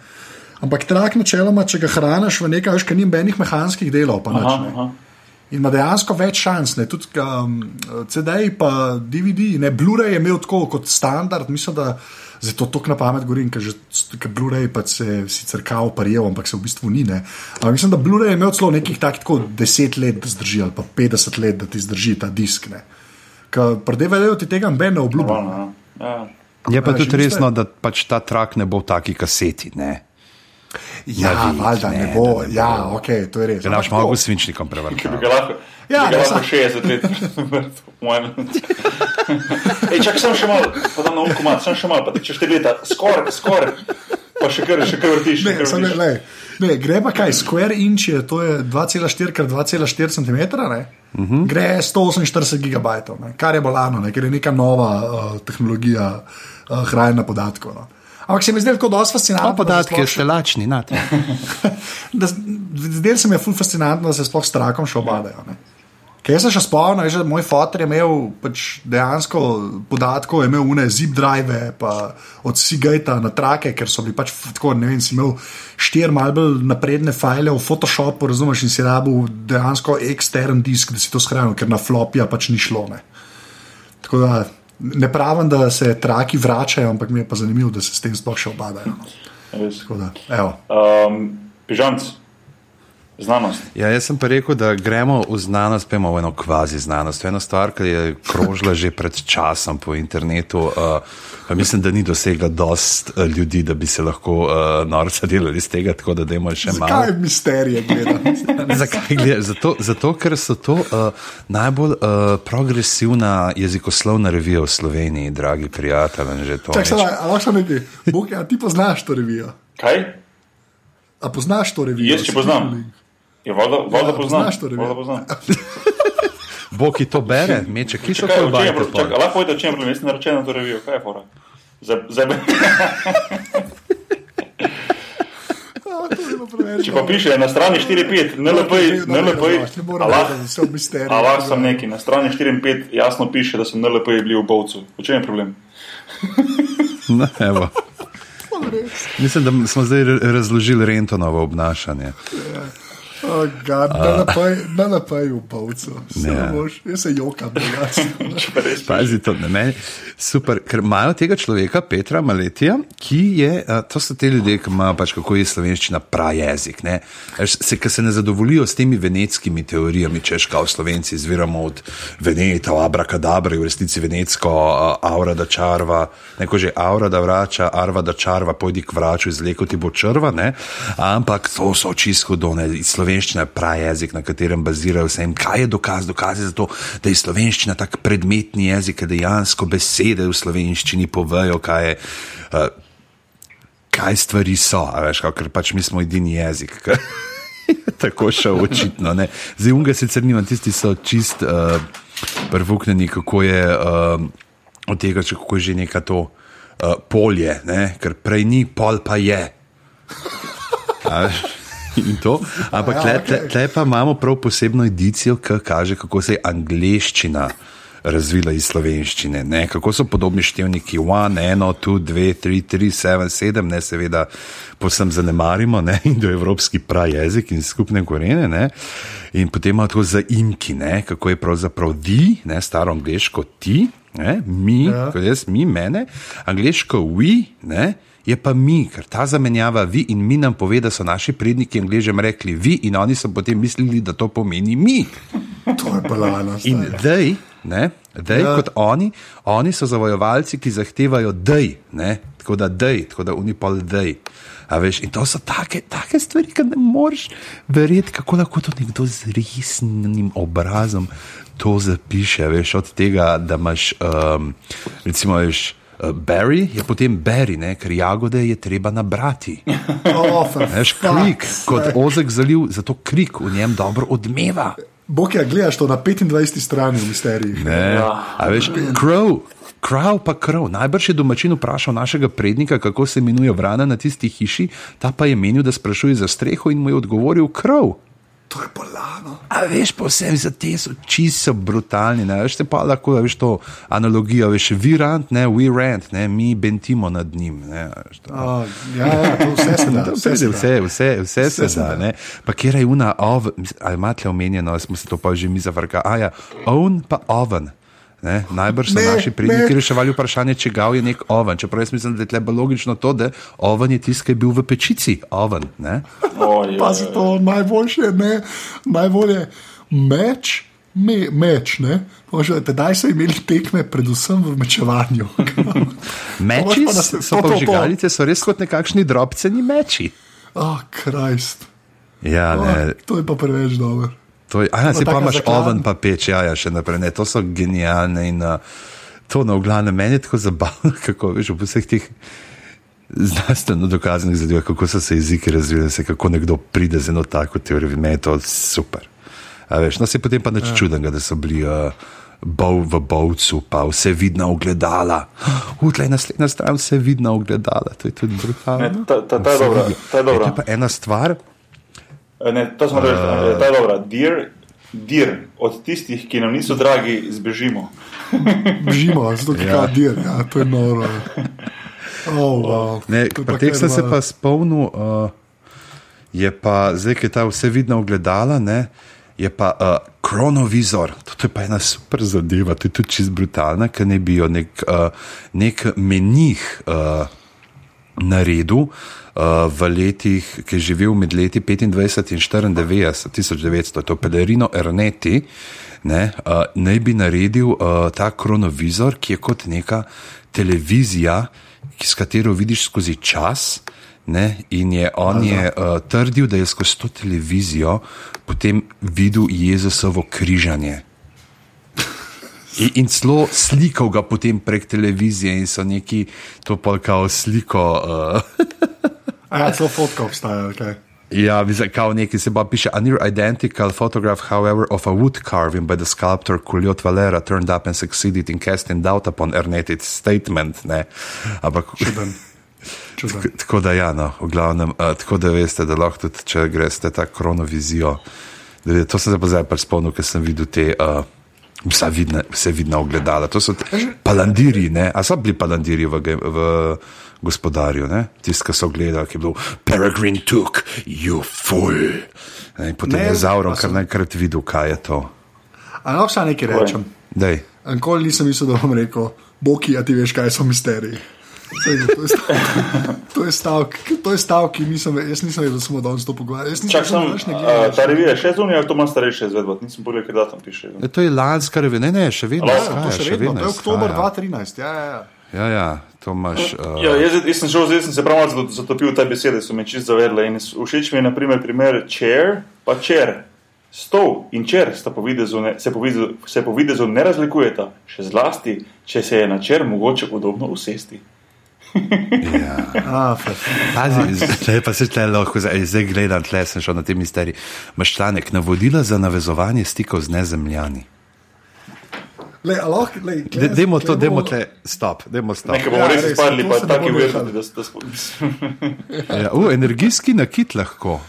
Ampak trak, načeloma, če ga hraniš v nekaj, veš, kaj ni benih mehanskih delov, pa nič. Aha, aha. In ima dejansko več šans, ne? tudi um, CD-ji, pa DVD, ne Blu-ray je imel tako kot standard, mislim, da zato to na pamet govorim, ker ker Blu-ray pa se sicer kao parijev, ampak se v bistvu ni. Ne? Ampak mislim, da Blu-ray je imel celo nekih takih tako 10 let, da zdrži ali pa 50 let, da ti zdrži ta disk. Ne? Ker predevajo ti tega noben ne obljublja. Normalno, ja. Ja. Je pa tudi resno, da pač ta trak ne bo v taki kaseti. Ne? Ja, vid, valjda ne, ne, bo. da ne Ja, bo. ok, to je res. Da naš Ampak malo tako. svinčnikom lahko, Ja, ne, lahko sam- 60 let. po mojem. Ej, čak, sem še malo, pa da na um komat, sem še malo, pa ti češ 4 leta, skoraj, skoraj. Pa še kar, še kar vrtiš. Ne, kar vrtiš. ne, ne, ne, gre pa kaj, square inch je, to je 2,4 x 2,4 cm, ne? Uh Mhm. -huh. gre 148 gigabajtov, ne? kar je bolano, ne? ker je neka nova uh, tehnologija uh, hranjenja podatkov. No? Ampak se mi zdi tako dosti fascinantno. Pa podatki da je se še lačni, nad. sploh- da- Zdel se mi je ful fascinantno, da se sploh s trakom še obadajo. Ne? Jaz se še spomnim, da moj fotor je imel pač dejansko podatkov, je imel une zip drive, pa od Seagate na trake, ker so bili pač tako, ne vem, si imel štiri malce bolj napredne file v Photoshopu, razumeš, in si rabil dejansko ekstern disk, da si to shranil, ker na flopija pač ni šlo. Ne. Tako da ne pravim, da se traki vračajo, ampak mi je pa zanimivo, da se s tem sploh še obadajo. No. Res. Tako da, evo. Um, Pižamc, Znanost. Ja, jaz sem pa rekel, da gremo v znanost, pa imamo eno kvazi znanost. To je ena stvar, ki je krožila že pred časom po internetu. Uh, mislim, da ni dosegla dost uh, ljudi, da bi se lahko uh, norca delali iz tega, tako da dajmo še malo. Kaj je misterije, gledam? Zakaj gledaš? Zato, zato, ker so to uh, najbolj uh, progresivna jezikoslovna revija v Sloveniji, dragi prijatelji. Čakaj, sedaj, a lahko nekaj? Bog, a ti poznaš to revijo? Kaj? A poznaš to revijo? Jaz, če poznam. Je voda, voda Ja, poznam. poznaš to revijo? Voda poznam. Bog ki to bere, meče kišo, Kaj, je? Čakaj, lahko povete, o čem je problem? Jaz sem naročen na to revijo. Kaj je fora? Za, za, če pa piše na strani 4.5, NLP, Ne Allah, v sem neki, na strani 4.5 jasno piše, da so NLP bili v bovcu. O čem je problem? No, evo. Mislim, da smo zdaj ra- razložili Rentonovo obnašanje. Oh, God, ne napaj v pavcu. Ne. Jaz se jokam, Pazi to na meni. Super, ker imajo tega človeka, Petra Maletija, ki je, to so te ljudje, ki imajo pač kako je slovenščina prajezik. Ne? Se, ki se ne zadovoljijo s temi venetskimi teorijami, češ kao slovenci izviramo od Veneta, abrakadabra, v resnici venetsko aura da čarva, neko že aura da vrača, arva da čarva, pojdi k vraču, izleko ti bo črva, ne? ampak to so čisto done, slovenščina je prajezik, na katerem bazirajo vse. In kaj je dokaz? Dokaz je zato, da je slovenščina tak predmetni jezik, da dejansko besede v slovenščini povejo, kaj je. Uh, Kaj stvari so, veš, kako, ker pač mi smo edini jezik. ke je Tako še očitno. Ne. Zdaj, unga sicer nimam, tisti so čist uh, prvuknjeni, kako je uh, od tega, če kako je že neka to uh, polje, ne? ker prej ni, pol pa je. In to. Ampak Ja, tle, tle, tle pa imamo prav posebno edicijo, ki kaže, kako se je angleščina razvila iz slovenščine. Ne? Kako so podobni števniki 1, 1, 2, 2, 3, 3, 7, 7, ne seveda posem zanemarimo, ne? indoevropski prajezik in skupne korene. Ne? In potem imamo tako zaimki, ne? kako je pravzaprav vi, ne? staro angliško ti, ne? mi, ja. kot jaz, mi, mene, angliško we, ne? Je pa mi, ker ta zamenjava vi in mi nam pove, da so naši predniki angližem rekli vi in oni so potem mislili, da to pomeni mi. To je balano. In dej, ne, dej ja. kot oni, oni so zavojevalci, ki zahtevajo dej, ne, tako da dej, tako da unipol dej. A veš, in to so take, take stvari, ki ne moreš verjeti, kako lahko to nekdo z resnim obrazom to zapiše. Veš, od tega, da imaš, um, recimo, veš, uh, Barry je potem Barry, ne, ker jagode je treba nabrati. Oh, Veš, krik, kot ozek zaliv, zato krik v njem dobro odmeva. Bog, ja, gledaš to na 25. strani v misteriji. Ne, a veš, crow. Krav pa krav. Najbrž je domačin vprašal našega prednika, kako se imenuje vrana na tisti hiši, ta pa je menil, da sprašuje za streho in mu je odgovoril krav. To je balano. A veš, posebej za te so čisto brutalni. Ne? Veš, te pa lahko, a veš, to analogijo, veš, vi rant, ne, we rant, ne, mi bentimo nad njim. Ne, veš, to. Oh, ja, ja, to vse se da. Vse se da. vse, vse, vse, vse se se da. da. Pa kje je una ov, ali imate omenjeno, smo se to pa že mi zavrka, a ja, oven pa oven. Ne, najbrž so Ne, naši predniki reševali vprašanje, če ga je nek oven. Čeprav jaz mislim, da je tle bolj logično to, da oven je tisti, ki je bil v pečici. Oven, ne? Oj, Pazi to, najboljše, ne, najbolje meč, me, meč, ne. Može, tedaj so imeli tekme, predvsem v mečevanju. Meči pa se- so to, pa to. vžigalice, so res kot nekakšni drobceni meči. Oh, Krist. Ja, Oh, ne, to je pa preveč dobro. To je, a ja, si pa imaš zakladna. oven pa peč, ja, ja, še naprej. Ne, to so genialne in uh, to na glavnem meni je tako zabavno, kako veš, v vseh teh znanstveno dokazanih zadevah, kako so se jeziki razvili, se kako nekdo pride z eno tako teorijo, meni je to super. A veš, no, se potem pa nič ja. čudnega, da so bili. Uh, Bov v bovcu, pa vse vidna ogledala. Utlej naslednja stran, vse vidna ogledala, to je tudi brutalno. Ne, ta- ta- ta je Vse dobra, ta je dobra. To je pa ena stvar, Ne, to smo rekli, uh, ta je dobra. Dir, dir, od tistih, ki nam niso dragi, zbežimo. Žimo, zato je Ja. dir, ja, to je noro. Oh, wow. Ne, pa teh sem se pa spomnil, uh, je pa zdaj, ki je ta vse vidna ogledala, ne, je pa uh, kronovizor. To, to je pa ena super zadeva, to je tudi čist brutalna, ker ne bi jo nek, uh, nek menih. Uh, naredil uh, v letih, ki je živel med leti 25 in 94, 1900, to Pelerino Erneti, ne, uh, naj bi naredil uh, ta kronovizor, ki je kot neka televizija, ki, s katero vidiš skozi čas. Ne, in je on je uh, trdil, da je skozi to televizijo potem videl Jezusovo križanje. In, celo slikal ga potem prek televizije, in so neki to pa kao sliko. Uh, A ja, celo fotka obstaja. Okay. Ja, kao neki se pa piše, a near identical photograph, however, of a wood carving by the sculptor Culiot Valera turned up and succeeded in casting doubt upon Ernet's statement. Ne? Ampak. Čuden. Čuden. Tako da, ja, no, v glavnem, uh, tako da veste, da lahko tudi, če greste ta kronovizijo. Da, to sem se pa zdaj pa spomnil, ker sem videl te. Uh, Vse vidne, vse vidne ogledala, to so palandiri, ne? a so bili palandiri v, v gospodarju, tisti, ki so gledali, ki je bil Peregrine Took, you fool. Ne, potem Ne, je Zauron a kar naenkrat videl, kaj je to. A lahko še nekaj rečem. Dej. Nikoli nisem mislil, da bom rekel, Boki, a ti veš, kaj so misteriji. Saj, To je stavek, to je stavek, to je stavek ki nisem, jaz nisem vedel, da smo danes to pogovarjali. Jaz nisem Čak sem, uh, gledaš. ta revija je še zunaj, ali to ima starejše izvedbo? Nisem pogledal, kaj datum piše. E, to je lanska revija, ne, ne, še vedno. Ja, Ja, izhaja, to še vedno, to je oktober izhaja. 2013. Ja, ja, ja. Ja, ja, to imaš. Uh, Ja, jaz, jaz sem šel, zdaj sem se prav zatopil v te besede, so me čist zavedle. In všeč mi je naprimer primer chair, pa chair. Stol in chair sta po videzu ne, se, po videzu, se po videzu ne razlikujeta, še zlasti, če se je na chair mogoče udobno usesti. Ja. A, fe- Pazi, zdaj pa se tle lahko, zdaj, gledam, tle sem šel na te misterije. Maš članek, navodila za navezovanje stikov z nezemljani. Lej, a lahko, lej, De- Dajmo to, bomo- tle, stop, dajmo stop. Nekaj bomo Ja, res izpadli, pa taki bo verzi, nehalo. da, da spo- Ja, uh, energijski nakit lahko.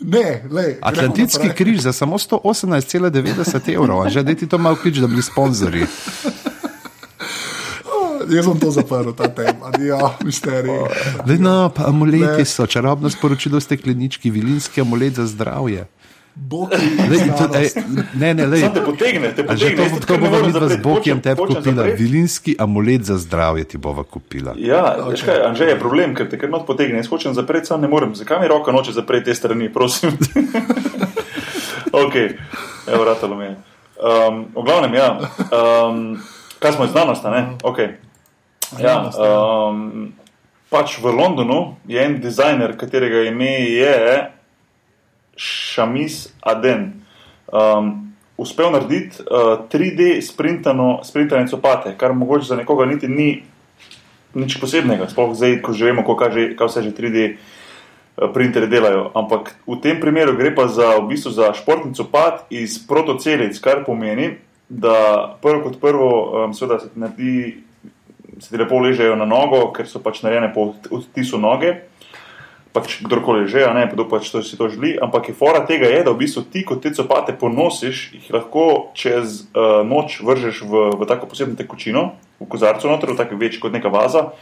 Ne, lej, gremo naprej. križ za samo 118,90 evrov, že da ti to malo klič, da bi bili sponzorji. Jaz sem to zaprl, ta tema, adijo, misterij. Daj, no, pa amuleti Ne. so, čarobno sporočilo steklenički, vilinski amulet za zdravje. Boki, Lej, to, ej, ne, ne. Sam te potegne, te A že potegne. to, tudi to morem vidva z Bokijem tebi hočem kupila. Vilinski amulet za zdravje ti bova kupila. Ja, veš kaj, Anže je problem, ker te kar not potegne. Jaz hočem zapreti, sam ne morem. Zakaj mi roka noče zapreti te strani, prosim? ok, evo, ratalo mi je. Um, v glavnem, ja. Um, kaj smo iz znanosti, ne? Ok. Ja, ja. um, pač v Londonu je en dizajner, katerega ime je Šamis Aden. Um, uspel narediti uh, 3D sprintano, sprintane copate, kar mogoče za nekoga niti ni nič posebnega, sploh zdaj, ko že vemo, kaže, kaj vse že 3D eh, printerji delajo. Ampak v tem primeru gre pa za, v bistvu za športni copat iz protocelic, kar pomeni, da prvo kot prvo, um, seveda se naredi, se ti lepo ležejo na nogo, ker so pač narejene po odtisu noge. Pač kdorkoli že, ne, kdo pač to si to želi. Ampak je fora tega je, da v bistvu ti, ko te copate ponosiš, jih lahko čez uh, noč vržeš v, v tako posebno tekočino, v kozarcu noter, v tako večji kot neka vaza.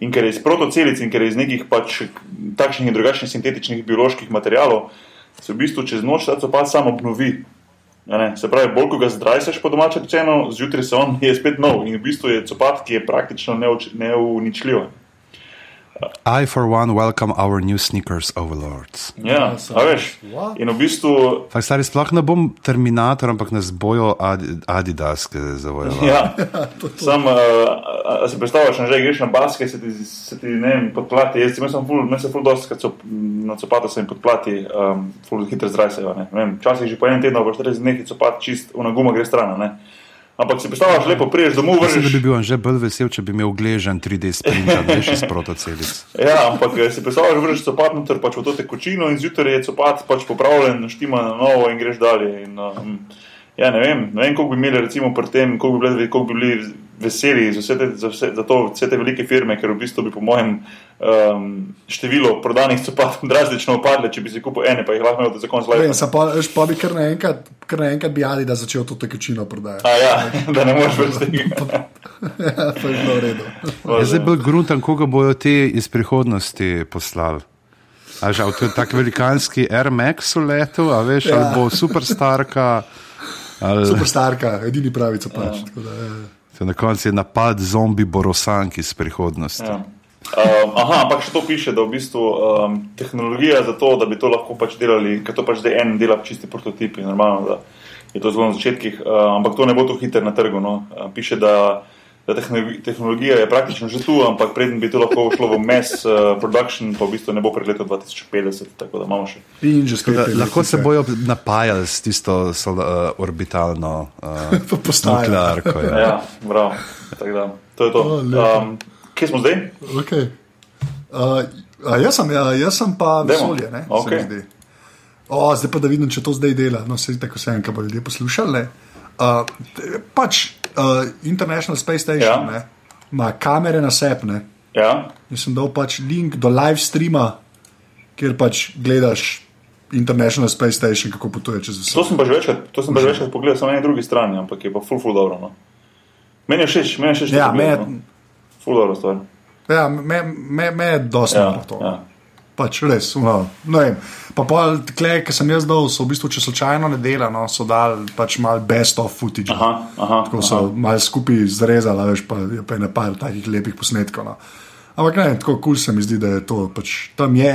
In ker je iz protocelic in ker je iz nekih pač takšnih in drugačnih sintetičnih bioloških materialov, se v bistvu čez noč ta copat sam obnovi. Ne, se pravi, bolj ko ga zdrajseš po domače rečeno, zjutraj se on je spet nov in v bistvu je copat, ki je praktično neuničljiv. I, for one, welcome our new sneakers overlords. Ja, sem- a veš. What? In v bistvu, Fak, stari, sploh ne bom Terminator, ampak nas bojo Adi- Adidas, je zavojal. ja, sam, uh, a, a si predstavljaš, da greš na baske, se ti, se ti ne vem, podplati. Jaz sem ful, meni se ful dosti, kad so na copata se jim podplati, um, ful hitro zdrajsejo. ne. Ne vem, Včasih že po enem tednu, pa 40 dneh je copat čist, una guma gre stran. Ne? Ampak si predstavljaš, lepo priješ domov, Mislim, da bi bil že bolj vesel, če bi imel gležen 3D sprinter, veš, iz protocelic. Ja, ampak eh, si predstavljaš, vržeš copat noter pač v to tekočino in zjutraj je copat pač popravljen, štima na novo in greš dalje. In, um, ja, ne vem, ne vem, koliko bi imeli recimo pri tem, koliko bi bili, koliko bi bili veseli za, vse te, za, vse, za to, vse te velike firme, ker v bistvu bi po mojem um, število prodanih copat drastično upadle, če bi si kupil ene, pa jih lahko imel do konca Vem, leta. se pa, pa bi kar naenkrat, kar naenkrat bi ali da začel to tekočino prodajati. A ja, da ne moreš več tega. Ja, to je bilo v redu. Je zdaj bolj gruntan, koga bojo te iz prihodnosti poslali. A že to je tako velikanski Air Max v letu, a veš, ja. ali Ja. bo superstarka, ali Superstarka, edini pravica pač. tako da, ja. to na koncu je napad zombi borosank iz prihodnosti. Ja. Um, aha, ampak še to piše, da v bistvu um, tehnologija za to, da bi to lahko pač delali, ker to pač zdaj en dela čisti prototipi, normalno, da je to zelo na začetkih, uh, ampak to ne bo to hiter na trgu. No. Uh, piše, da, da tehnologi- tehnologija je praktično že tu, ampak preden bi to lahko šlo v mass uh, production, pa v bistvu ne bo pred letom 2050, tako da imamo še. In že Tako da sklepeli. Lahko se bojo napajali s tisto sol, uh, orbitalno uh, Postajo. nuklearko. Ja. Ja, bravo. Tako da, to je to. Um, kje smo zdaj? Okay. Uh, a jaz, sem, ja, jaz sem pa vesolje. Ne, se zdi. O, zdaj pa da vidim, če to zdaj dela. No, se tako vse en, kaj bo ljudje poslušali. ne. Uh, pač uh, International Space Station Ja. ja. ima kamere na sebi. ne. Ja, In sem dal pač link do live streama, kjer pač gledaš International Space Station, kako potuje čez vse. to sem pa že večkrat, to sem pa že večkrat pogledal, samo na drugi strani, ampak je pa full, full dobro. No. Meni je všeč, meni je všeč, Ja, me- no. full dobro stvar. Ja, me, me, me je dosti Ja, to. ja. Pač res, no, ne vem. Pa pa tle, ki sem jaz dal, so v bistvu, če slučajno ne dela, no, so dali pač malo best of footage. Aha, aha, Tako so malo skupaj zrezali, veš, pa je pa ene par takih lepih posnetkov. No. Ampak ne, tako kul cool se mi zdi, da je to, pač tam je,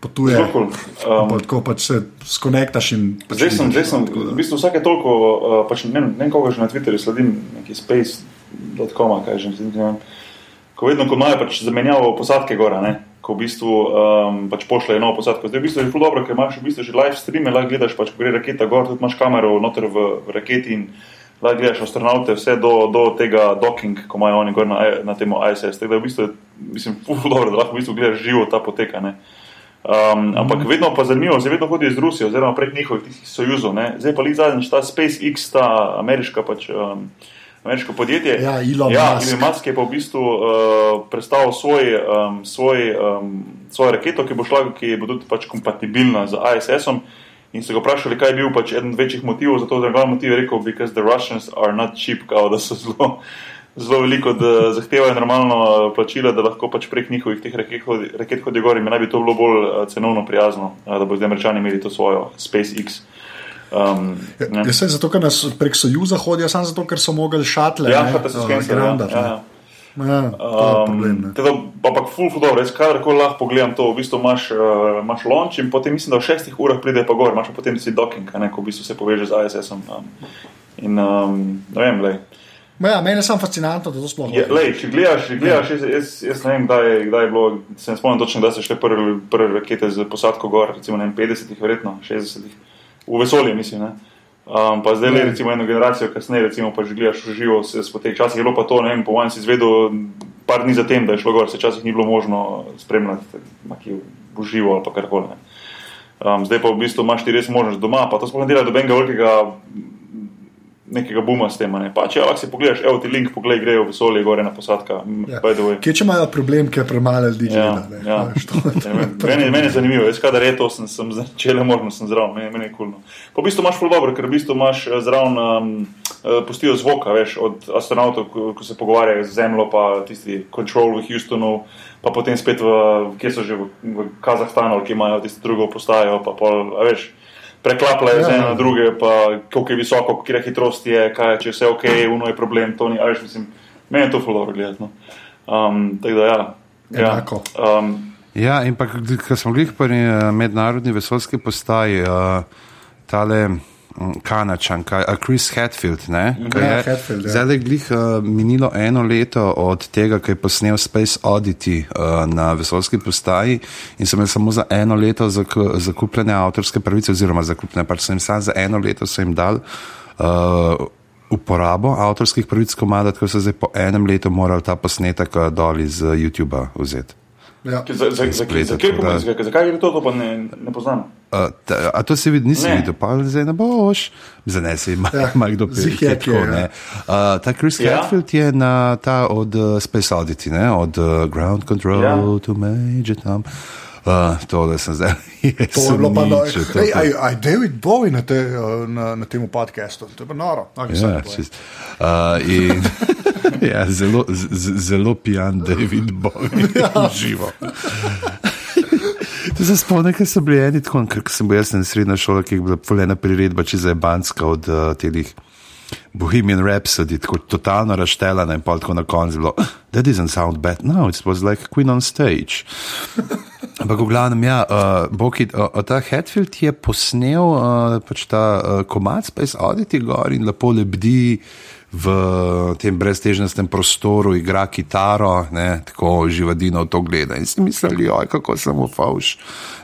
potuje. Cool. Um, Pa tako pač se skonektaš. Pač Zdaj sem, zdaj sem, v bistvu vsake toliko, uh, pač ne, ne vem, koga že na Twitterju sledim, neki space.com, kaj že, ne vem. Ko vedno, ko imajo pač zamenjavo posadke gora, ne, ko v bistvu um, pač pošljejo novo posadko. Zdaj v bistvu je zelo dobro, ker imaš v bistvu že live streame, lahko gledaš, pač ko gre raketa gor, tudi imaš kamero noter v, raketi in lahko gledaš astronaute vse do, do tega docking, ko imajo oni gor na, na temo ISS. Tako da v bistvu, je, mislim, ful dobro, da lahko v bistvu gledaš živo ta poteka, ne. Um, ampak vedno pa zanimivo, zdaj vedno hodijo iz Rusije, oziroma prek njihovih sojuzov. Ne? Zdaj pa jih zadnjič ta SpaceX, ta ameriška, pač, um, ameriško podjetje. Ja, Elon ja, Musk. Elon Musk je pa v bistvu uh, predstavil svoj, um, svoj, um, svojo raketo, ki bo šla, ki bo tudi pač kompatibilna z ISS-om. In so ga vprašali, kaj je bil pač eden večjih motivov za to, da je glavni motiv rekel, because the Russians are not cheap, kao, da so zelo, zelo veliko, zahtevajo normalno eh, plačila, da lahko pač prek njihovih teh raket hodi- raket hodijo gor in naj bi to bilo bolj eh, cenovno prijazno, eh, da bo zdaj američani imeli to svojo SpaceX. Um. Ja, saj zato, ker nas prek Sojuza hodijo, samo zato, ker so mogli šatle. Ja, šate so eh, skenirali. Ja, ne. ja. Ja, to je problem. ne. Teda, ampak, ful, ful, dobro, jaz kadarkoli lahko pogledam to, v bistvu imaš, uh, imaš launch in potem mislim, da v šestih urah pride pa gor, imaš pa potem si docking, ne, ko v bistvu se poveže z ISS-om. Um, in um, ne vem, lej. Ma Ja, meni je samo fascinantno, da to sploh Je, lej, če gledaš, če gledaš jaz, jaz, jaz ne vem, kdaj je, kdaj je bilo, se ne spomnim točno, da so šle prve, prve rakete z posadko gor, recimo ne vem, 50-ih, verjetno 60-ih, v vesolje, mislim. Ne? Um, pa zdaj, le, recimo, eno generacijo kasneje, recimo, pa že gledaš v živo, se spotek. Včasih je bilo pa to, ne vem, po mojem si izvedel par dni zatem, da je šlo gor, se včasih ni bilo možno spremljati, maki v živo ali pa karkoli. Um, zdaj pa v bistvu imaš ti res možnost doma, pa to sploh ne dela dobenega velikega nekega buma s tem. Ne. Pa če lahko si pogledaš, evo ti link, poglej, grejo v vesolje, gore na posadka. Ja. Kje če imajo problem, ker premalo ljudi gleda? ja. Ja, meni- Meni je zanimivo, jaz kadar je to, sem, sem začel možno, sem zraven, meni, meni je kulno. V bistvu imaš ful dobro, ker v bistvu imaš eh, zraven, um, eh, pustijo zvoka, veš, od astronautov, ko, ko se pogovarjajo z Zemljo, pa tisti control v Houstonu, pa potem spet v, kje so že v, v Kazahstanu, ki imajo tisto drugo postajo, pa pol, veš. Preklapljajo Ja, z ene ja. na druge, pa koliko je visoko, kje hitrost je, kaj je, če vse ok, uno je problem, to ni, a veš, mislim, meni je to ful dobro gledati. No. Um, tako da ja. ja. Enako. Um, Ja, in pa, ko smo bili pri eh, mednarodni vesoljski postaji, uh, tale mm, Kanačan, kaj, uh, Chris Hatfield, ne? Ja, je Hadfield, ja. Zdaj je glih uh, minilo eno leto od tega, ko je posnel Space Oddity uh, na vesoljski postaji in so imeli samo za eno leto zak, zakupljene avtorske pravice, oziroma zakupljene, pač so jim samo za eno leto so jim dal. Uh, Uporabo avtorskih pravic komada, tako so zdaj po enem letu morali ta posnetek dol iz YouTuba vzeti. Ja. Za, za, za, za, za, za, zakaj gre to, to pa ne, ne poznam. Uh, ta, a to si vid, nisi videl, pa zdaj ne boš, zdaj ne si, ima, Ja, kdo je, je, ja. Uh, ta Chris Ja. Hadfield je na ta od uh, Space Oddity, ne, od uh, Ground Control Ja. to Major Tom. Uh, to, da sem zdaj, je To je bilo pa dobro. sumniče, to Ej, pa- aj, aj David Bowie na, te, eh, na, na tem podkastu, to je pa noro. Okay, Ja. Uh, in, ja, zelo, zelo pijan David Bowie, ja. živo. To se spomnim, ker so bili eni tako, ker sem bil jaz na srednja šola, ki je bila polena priredba, če za Banska od uh, telih Bohemian Rhapsody, tako totalno razštelana in tako na koncu bilo, that doesn't sound bad, no, it was like Queen on stage. Ampak v glavnem, ja, uh, Boki, uh, ta Hatfield je posnel uh, pač ta uh, komac Space Oddity gor in lepo lebdi v tem breztežnem prostoru, igra kitaro, ne, tako živadino to gleda. In si mislili, oj, kako sem v fauš.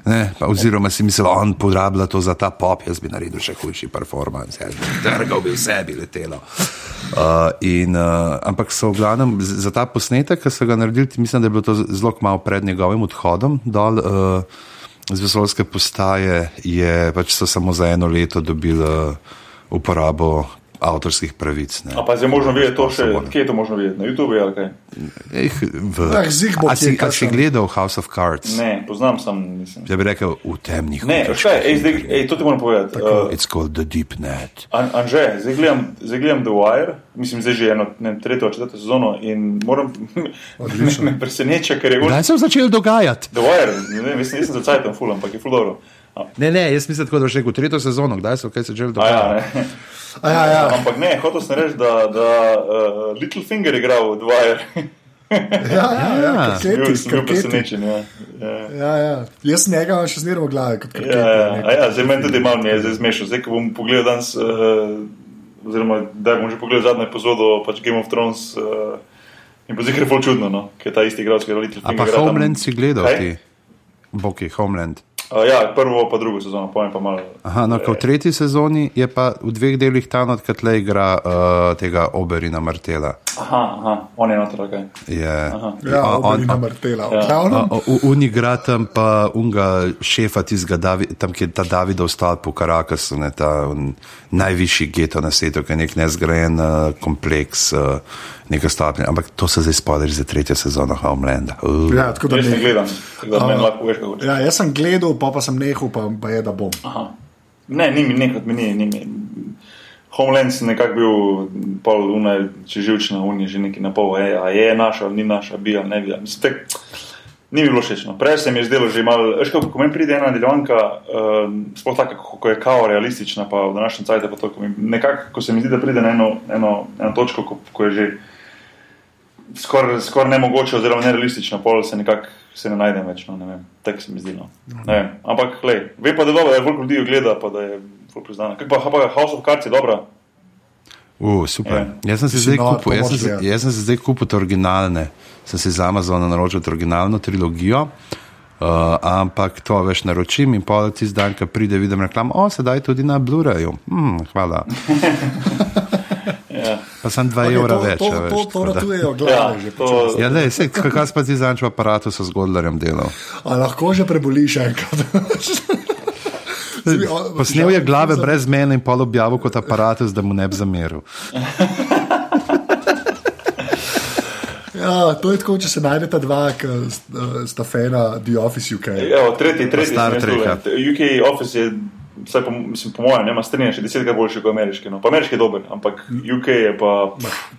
Ne, pa, oziroma si mislil, on porablja to za ta pop, jaz bi naredil še hujši performance, jaz bi trgal bi vse bi letelo. Uh, in, uh, ampak so v glavnem za ta posnetek, ki so ga naredili, mislim, da je bilo to zelo malo pred njegovim odhodom dol. Uh, Z vesoljske postaje je pač samo za eno leto dobili uh, uporabo avtorskih pravic. Ne. A pa zdaj možno videti to še, kje je to možno videti? Na YouTubu ali kaj? Eh, v, Ah, zih bo a si, a si gledal House of Cards? Ne, poznam sam, nisem. Ja bi rekel v temnih. Ne, škaj, ej, zdaj, ej, to ti moram povedati. Uh, It's called the deep net. An, Anže, zdaj gledam, zdaj gledam The Wire, mislim, zdaj že eno, ne, tretjo, četrto sezono in moram, me, me preseneča, ker je. Kdaj se je začel dogajati? The Wire, ne vem, mislim, nisem za cajtom ful, ampak je ful dobro. Ne, ne, jaz mislim, tako, da boš rekel tretjo sezono, kdaj so kaj začeli a ja, dogajati. ne. A ja, ja. Ampak ne, hotel sem reči, da, da uh, Littlefinger je igral v Wire. Ja, ja, ja, Ja. bil krketi, sem bil presenečen. Ja. Ja. Ja, ja. Jaz njega imam še zmeraj v glavi kot Ja, ja, ja, zdaj meni tudi malo je zdaj zmešal. Zdaj, ko bom pogledal danes, uh, oziroma da bom že pogledal zadnjo epizodo pač Game of Thrones, uh, in bo zikr ful čudno, no? ker je ta isti igralec, ki je Littlefinger. A pa igra tam- Homeland si gledal Kaj? ti? Boki, Homeland. Uh, ja, prvo pa drugo sezono, pojem pa malo. Aha, no, ko v tretji sezoni je pa v dveh delih ta not, kot le igra uh, tega Oberina Martela. Aha, aha, on je noter, kaj. Je, Ja, a- on- obrina Martela. Ja. Glavno, A, v Uni igra tam pa unga šefa tistega, Davi, tam kjer je ta Davidov stolp v Karakasu, ne, ta un, najvišji geto na svetu, ki je nek nezgrajen uh, kompleks, uh, neka stopnja. Ampak to se zdaj spodaj za tretjo sezono Homelanda. Uh. ja, tako da Jaz ne gledam, tako da meni lahko poveš, kako. Ja, jaz sem gledal, pa, pa sem nehal, pa, pa je, da bom. Aha. Ne, ni mi nekaj, mi ni. ni mi. Homeland sem nekako bil pol luna, če živčna unija, že neki na pol, e, a je naša, ali ni naša, bi ali ne bi. Mislim, tek, ni mi bilo všeč. No. Prej se mi je zdelo že malo, veš, kako ko meni pride ena delovanka, uh, sploh taka, ko ko je kao realistična, pa v današnjem cajtu pa to, ko mi- nekako, ko se mi zdi, da pride na eno, eno, eno točko, ko, ko je že skoraj skor nemogoče, oziroma nerealistično, pol se nekako se ne najdem več. No, ne vem, tako se mi zdi. No. Ne vem. Ampak, lej, ve pa, da je dobro, da je veliko ljudi jo gleda, pa da je ful priznana. Kako pa, pa House of Cards je dobra? Uh, super. Ja. Jaz sem si Si zdaj nor, kupil, jaz sem, si- gledati. jaz sem si zdaj kupil te originalne, sem si z Amazona naročil te originalno trilogijo. Uh, ampak to veš naročim in pol tisti dan, ko pride, vidim reklam, o, sedaj tudi na Blu-rayu. Hmm, hvala. Ja. Pa sem 2 Okay, evra to, več. to, a veš, to, to ratujejo glave Ja, že. to. Ja, le, se, kaj pa ti zanč v aparatu so z Godlerjem delal. A lahko že preboliš enkrat. Posnel je glave brez mene in pol objavil kot aparatus, da mu ne bi zameril. Ja, to je tako, če se najdeta dva, ki uh, sta fena The Office UK. Evo, tretji, tretji Star tule. UK Office je, vsaj po, mislim, po mojem, nema strinja še desetkrat boljši kot ameriški. No. Pa ameriški je dober, ampak UK je pa,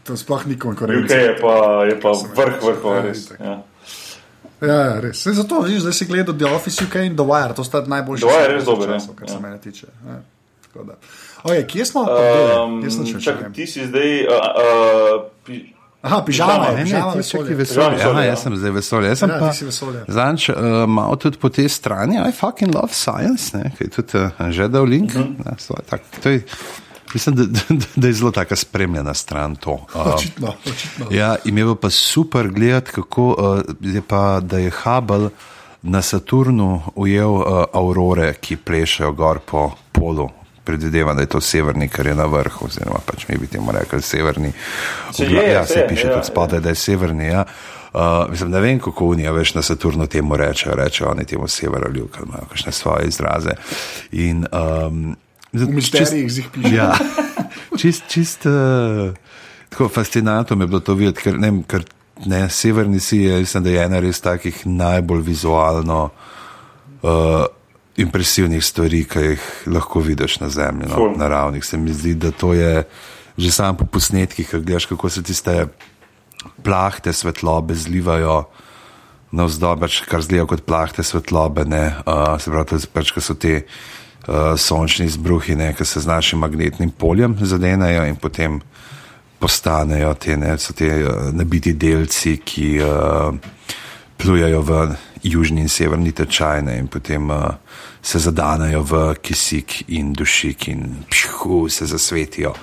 To sploh ni UK konkurenca. je pa, je pa vrh vrhova, res. Ja. Ja, ja, res. Saj zato, vidiš, zdaj si gledal The Office UK in The Wire, to sta najboljši. The Wire je res dober, ja. časov, Kar se Ja. mene tiče. Ja. Okay, kje smo? Um, Kje še čakaj, ti si zdaj. Uh, uh, Aha, pižama, Pižama, je, Ne, ne, pižama ti si vesolje. ja. jaz sem zdaj vesolje. Jaz sem Ja, pa. Zanč, uh, malo tudi po tej strani, I fucking love science, ne, ki je tudi uh, že dal link. Uh. -huh. ne, so, tak, to je, mislim, da, da, da je zelo taka spremljena stran to. Uh, Očitno, očitno. Ja, imel pa super gledati, kako uh, je pa, da je Hubble na Saturnu ujel uh, aurore, ki plešejo gor po polu. Predvidevam, da je to severni, kar je na vrhu, oziroma pač mi bi temu rekli severni. Se Obla- je, ja, se je, piše ja, tudi spodaj, da je severni. Ja. Uh, mislim, ne vem, kako unija veš na Saturnu temu reče, rečejo oni temu severolju, ker imajo kakšne svoje izraze. In, um, V misterijih zih piše. Ja, čist, čist uh, tako fascinantno je bilo to videti, ker, ne, vem, ker ne, severni si je, mislim, da je ena res takih najbolj vizualno uh, impresivnih stvari, ki jih lahko vidiš na zemlji, no, Ful. naravnih. Se mi zdi, da to je že sam po posnetkih, ki gledaš, kako se tiste plahte svetlobe zlivajo. Navzdol, pač, kar zdijo kot plahte svetlobe, ne, uh, se pravi, pač, ko so te uh, sončni izbruhi, ki se z našim magnetnim poljem zadenejo in potem postanejo te, ne, te uh, nabiti delci, ki uh, plujejo v južni in severni tečaj ne, in potem uh, se zadanejo v kisik in dušik in pšu, se zasvetijo.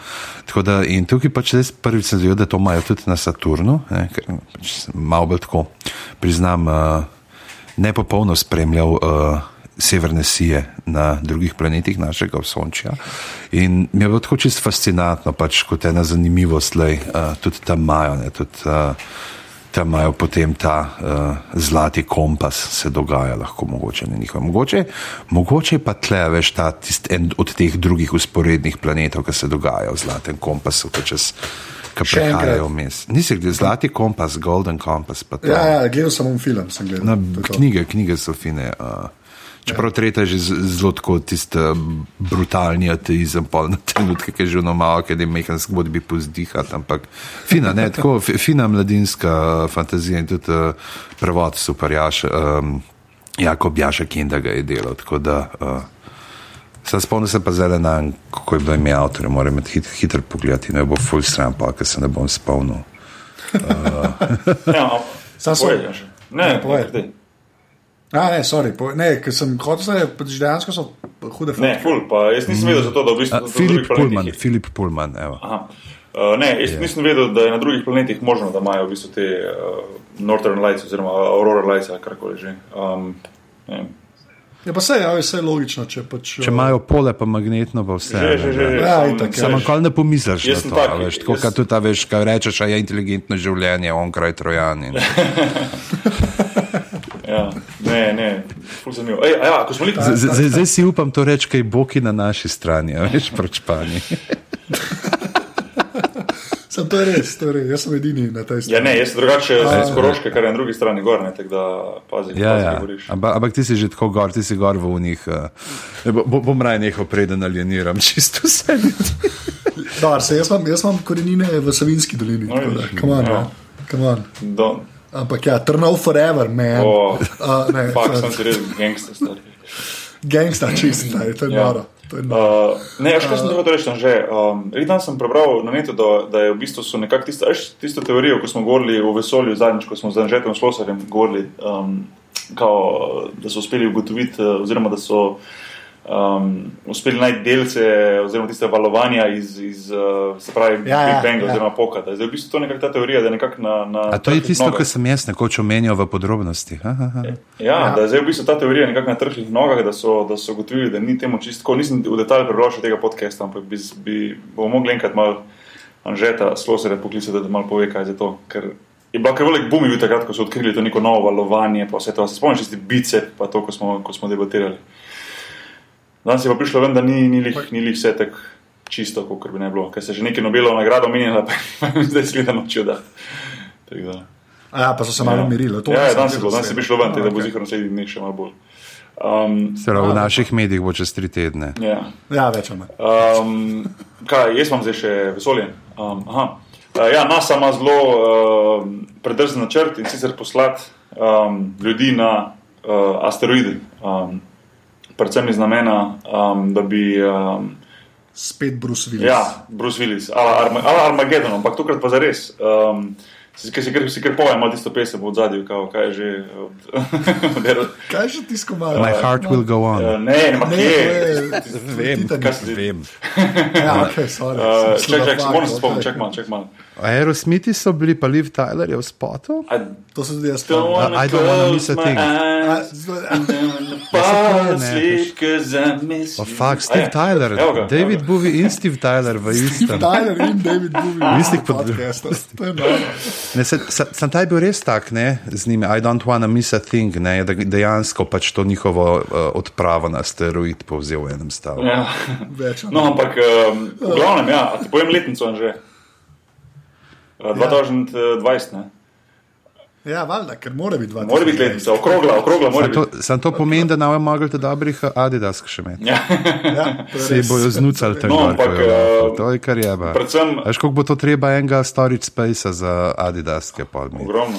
Da, in tukaj pač res prvič se zdi, da to imajo tudi na Saturnu, ne, ker pač malo bolj tako priznam, uh, ne popolno spremljal. Uh, Severne sije na drugih planetih našega Sončja. In mi je bilo tako čisto fascinantno, pač kot ena zanimivost, da uh, tudi tam imajo, tudi uh, tam imajo potem ta uh, zlati kompas, se dogaja, lahko mogoče ne njihov. Mogoče, mogoče pa tle veš ta tist en od teh drugih usporednih planetov, ki se dogajajo v zlatem kompasu, ki čez. Ki prehajajo vmes. Nisi gledal zlati kompas, golden kompas. Ja, ja, gledal sem film, sem gledal. Na, knjige, knjige so fine. Uh, Čeprav tretja je že zelo tako tisti brutalni ateizem, pa na trenutke, ki je že malo, ki je mehen zgodbi pozdihati, ampak fina, ne, tako fina mladinska fantazija in tudi uh, prevod super, jaš, um, Jakob Jašek in da ga je delal. Uh, Sam spomnim se pa zdaj na, kako je bilo ime avtorja, moram imeti hit, hiter pogled, ne bo full stran, pa ker se ne bom spomnil. Uh. ja, Sam sem. Ne, ne, ne. A, ne, sorry, po, ne, ker sem hotel pač dejansko so hude fotke. Ne, ful, pa jaz nisem vedel za to, da v bistvu. Uh, Filip Pullman, Filip Pullman, evo. Aha. Uh, ne, jaz yeah. nisem vedel, da je na drugih planetih možno, da imajo v bistvu te uh, Northern Lights oziroma Aurora Lights ali karkoli že. Um, Ja, pa vse je, vse je logično. Če, pač, če imajo pole, pa magnetno, pa vse. Že, že, že, ja, tako, Samo kol ne pomisliš, da je to. Tak, veš, tako, jaz... Kot veš, kaj rečeš, a je inteligentno življenje, on kraj trojani. Ja, ne, ne, zanimivo. Ej, ja, zdaj, zdaj si upam to reči, kaj bo ki na naši strani, veš, proč pani. Sem to res, to res, jaz sem edini na tej strani. Ja, ne, jaz sem drugače, zdaj iz Koroške, kar je na drugi strani gor, ne, tako da pazi, ja, pazi, ja. govoriš. Ampak, ampak ti si že tako gor, ti si gor v unih. Uh, bo, bom raje nehal preden alieniram, čisto vse. Dobar, se, jaz, imam, jaz imam korenine v Savinski dolini. No, come on, ja. come on. Ampak ja, Trnov forever, man. Oh, uh, ne, fakt, sem si res gangster, stari. Gangster, čist, stari, to je ja. noro. Uh, ne, še kaj sem hotel reči, že. Um, dan sem prebral na netu, da, da je v bistvu nekako tisto, tisto teorijo, ko smo govorili o vesolju zadnjič, ko smo z Anžetom Slosarjem govorili, um, kao, da so uspeli ugotoviti, oziroma da so um, uspeli najti delce, oziroma tiste valovanja iz, iz uh, se pravi, ja, Big ja, Bang, ja. oziroma Pokata. Zdaj, v bistvu to je nekakšna teorija, da je nekako na. na A to je tisto, kar sem jaz nekoč omenjal v podrobnostih. Ha, ha, ha. Ja, ja, da je zdaj v bistvu ta teorija nekako na trhlih nogah, da so, da so gotovili, da ni temu čisto. Nisem v detalj še tega podcasta, ampak bi, bi bomo mogli enkrat malo Anžeta Slosere poklicati, da malo pove, kaj je to. Ker je bila kar velik bum bil takrat, ko so odkrili to neko novo valovanje, pa vse to. Se spomniš, tisti bicep, pa to, ko smo, ko smo debatirali. Danes je pa prišlo ven, da ni, ni, lih, ni lih vse tako čisto, kot bi ne bilo, ker se že nekaj Nobelov nagrado omenjala, pa jim zdaj sledi noč da. Ja, pa so se malo ja. mirili. Ja, ja danes je bilo, danes je prišlo ven, okay. da bo zihar naslednji dneh še malo bolj. Um, Sera, v naših medijih bo čez tri tedne. Ja, ja več ali manj. Um, kaj, jaz imam zdaj še vesolje. Um, uh, ja, NASA ima zelo uh, predrzen načrt in sicer poslati um, ljudi na uh, asteroide. Um, predvsem iz namena, um, da bi. Um, Spet Bruce Willis. Ja, Bruce Willis, ali Armageddon, ampak tokrat pa za res. Um, Ker si, si kar povem, imaš tisto pesem v zadju, kaj je že. kaj je že tisto malo? My heart will go on. Uh, ne, ne, ne, vem, kaj se vem. ja, ok, sorry. Uh, ček, ček, moram se spomniti, ček malo, ček malo. Aerosmithi so bili pa Liv Tyler je v spotu. I, to se tudi jaz spomnim. I don't wanna miss a thing. Oh, fuck, Steve ja. Tyler. David Bowie in Steve Tyler v istem. Steve Tyler in David Bowie v istih podcastih. Sem taj bil res tak, ne, z njimi. I don't wanna miss a thing, ne, da dejansko pač to njihovo uh, odpravo na steroid povzel v enem stavku. Ja. No, ampak um, v glavnem, ja, ti povem letnico že. 2020. Ne? Ja, valjda, ker mora biti 20. Mora biti letnica, okrogla, okrogla Sam to, sam to pomeni, da nam je mogel dobrih eh, Adidas še imeti. Ja. Ja, Se bojo znucali tam No, gor, ampak, eh, To je kar je. Predvsem Veš, koliko bo to treba enega storage spacea za Adidas, ki je pol mi. Ogromno.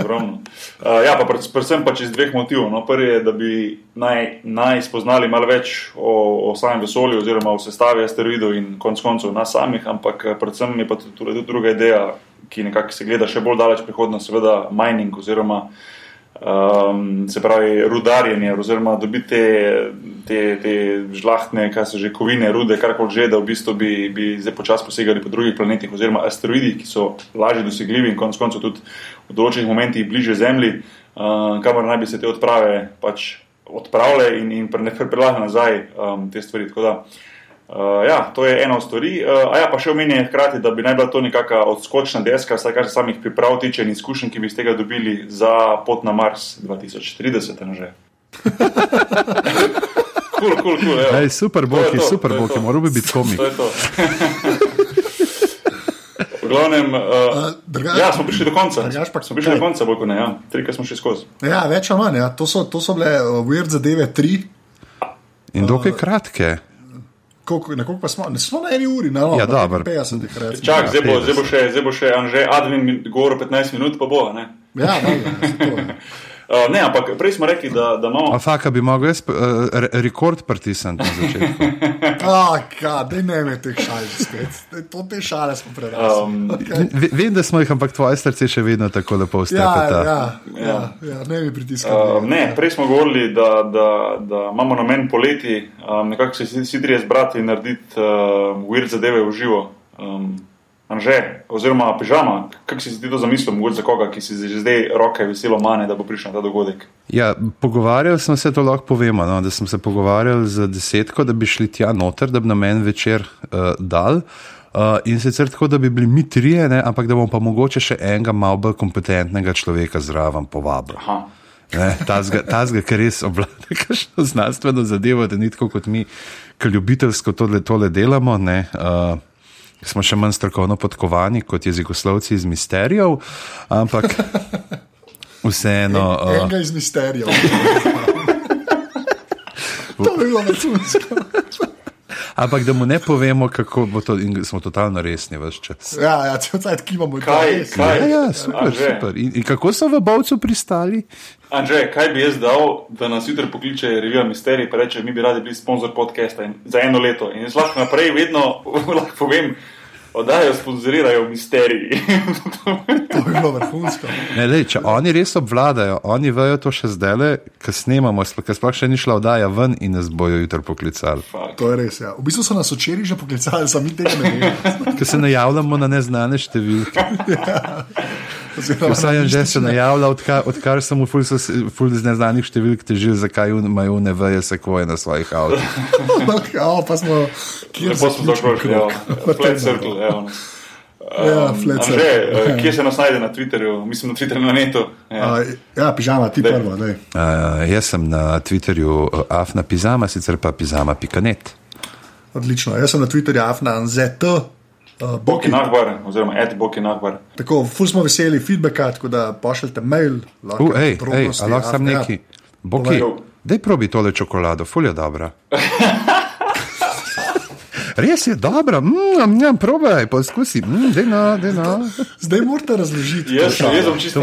ogromno. Uh, ja, pa pred, predvsem pač iz dveh motivov. No, prvi je, da bi naj, naj spoznali malo več o, o samem vesolju, oziroma o sestavi asteroidov in konc koncev nas samih, ampak eh, predvsem je pa tudi druga ideja, ki nekako se gleda še bolj daleč prihodnost, seveda mining oziroma. Um, se pravi, rudarjenje, oziroma dobiti te, te, te žlahtne, kaj se že kovine, rude, karkoli že, da v bistvu bi, bi zdaj počasi posegali po drugih planetih, oziroma asteroidih, ki so lažje dosegljivi in konec koncev tudi v določenih momentih bliže Zemlji, uh, kamor naj bi se te odprave pač odpravile in, in prepeljale nazaj um, te stvari. Tako da, Uh, ja, to je ena od stvari. Uh, a ja, pa še omenjen hkrati, da bi naj bila to nekakšna odskočna deska, vsaj kar se samih priprav tiče in izkušenj, ki bi iz tega dobili za pot na Mars 2030. ne že. Kul, kul, kul. super boki, to, super boki, to. moral bi biti komik. To je to. V glavnem, uh, drugače- ja, smo prišli do konca. drugače pa- Smo prišli kaj? do konca, bolj kot ne. Ja. Trikrat smo šli skozi. Ja, več ali manj. Ja. To, so, to so bile uh, weird zadeve, tri. In dokaj kratke. Koliko, na koliko pa smo? Ne smo na eni uri, no, Ja, na dobro. 50 jih recimo. Čak, Ja, zdaj, bo, 50. zdaj, bo še, zdaj bo še Anže Advin govoril 15 minut, pa bo. Ne, Ja, valjda, ja, ja. uh, ne ampak prej smo rekli, da, da imamo. A faka bi mogel jaz uh, re rekord pritisniti na začetku. Ah, kaj, daj ne me teh šal spet. To te šale smo prerasli. Um, okay. V- Vem, da smo jih, ampak tvoje srce še vedno tako lepo Ja, vstepeta. ja, ja, ja, ne mi pritiskati. Uh, ne, prej smo govorili, da, da, da imamo namen poleti, um, nekako se vsi trije zbrati in narediti uh, weird zadeve v živo. Um, Anže, oziroma pižama, kako si ti to zamislil, mogoče za koga, ki si že zdaj roke veselo mane, da bo prišel na ta dogodek. Ja, pogovarjal sem se, to lahko povemo, no, da sem se pogovarjal z desetko, da bi šli tja noter, da bi na meni večer uh, dal. Uh, in sicer tako, da bi bili mi trije, ne, ampak da bom pa mogoče še enega malo bolj kompetentnega človeka zraven povabil. Aha. Tazga, tazga, ker res obvlada kakšno znanstveno zadevo, da ni tako kot mi, ki ljubiteljsko tole, tole delamo. Ne, uh, smo še manj strokovno podkovani kot jezikoslovci iz misterijev, ampak vseeno. Uh, Enega iz misterijev. to bi bilo vrhunsko. ampak da mu ne povemo, kako bo to, in smo totalno resni vse čas. Ja, ja, cel cajt kivamo. Kaj, kaj, Ja, ja, super, Anže, super. In, in kako so v Bovcu pristali? Anže, kaj bi jaz dal, da nas jutri pokliče revija Misterij in reče, mi bi radi bili sponzor podcasta za eno leto. In jaz lahko naprej vedno lahko povem, oddajo sponzorirajo Misteriji. To bi bilo vrhunsko. Ne, lej, če oni res obvladajo, oni vejo to še zdaj, ker snemamo, ker sploh še ni šla oddaja ven in nas bojo jutri poklicali. To je res. Ja. V bistvu so nas včeraj že poklicali, sami tega ne vemo. Ker se najavljamo na neznane številke. Oziroma, Vsaj je že se najavlja, odkar, odkar sem v ful, sos- ful z neznanih številk težil, zakaj imajo ne veje sekvoje na svojih avtih. Ja, pa smo, kjer smo zaključili, evo. Flat circle, nas. Ja, flat Anže, circle. eh, kje se nas najde na Twitterju, mislim na Twitterju na netu. Ja. Uh, ja, pižama, ti Daj. prvo. Daj. Uh, jaz sem na Twitterju uh, afna pizama, sicer pa pizama.net. Odlično. Jaz sem na Twitterju afna ZT. Uh, Boki Nahbar, oziroma Ed Boki Nahbar. Tako, ful smo veseli feedbacka, tako da pošljite mail. lahko Uh, ej, ej, a lahko sam Afna, ja. neki. Boki, Povej. daj probi tole čokolado, fulja dobra. Res je dobra, mm, ja, probaj, poskusi, mm, dej no, dej no. Zdaj morate razložiti. Jaz sem čisto čisto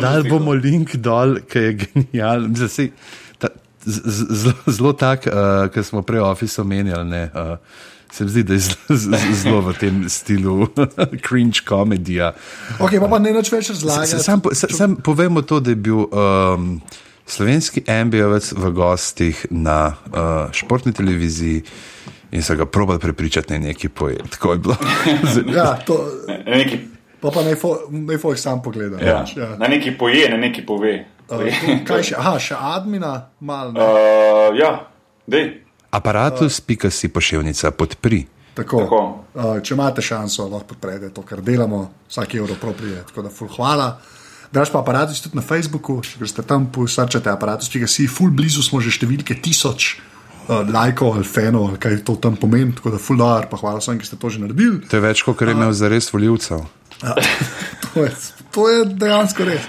Dal, bomo link dol, ki je genijalen. Zase, ta, zelo, tak, uh, ki smo prej Office omenjali. Ne, uh, se mi zdi, da je zelo, v tem stilu cringe komedija. Ok, pa, pa ne več razlagati. Sam, po- sa- sam povemo to, da je bil um, slovenski MBO-vec v gostih na uh, športni televiziji in so ga probali prepričati, da je neki poet. Tako je bilo. Ja, to, Ne, neki, pa pa naj fo- naj fo sam pogleda. ja, ja. na neki poje, na neki pove. Uh, kaj še? Aha, še admina, malo. ne. Uh, ja, dej. Aparatus.si pošiljnica podpri. Tako. Tako. Uh, če imate šanso, lahko podprete to, kar delamo, vsak evro proprije. Tako da, ful, hvala. Draž pa aparatus tudi na Facebooku, če greste tam, posrčate aparatus, če ga si, ful blizu smo že številke tisoč. Uh, lajkov ali fanov, ali kaj to tam pomeni. Tako da, full dar, pa hvala vsem, ki ste to že naredili. To je več, kot je imel za res voljivcev. To je, to je dejansko res.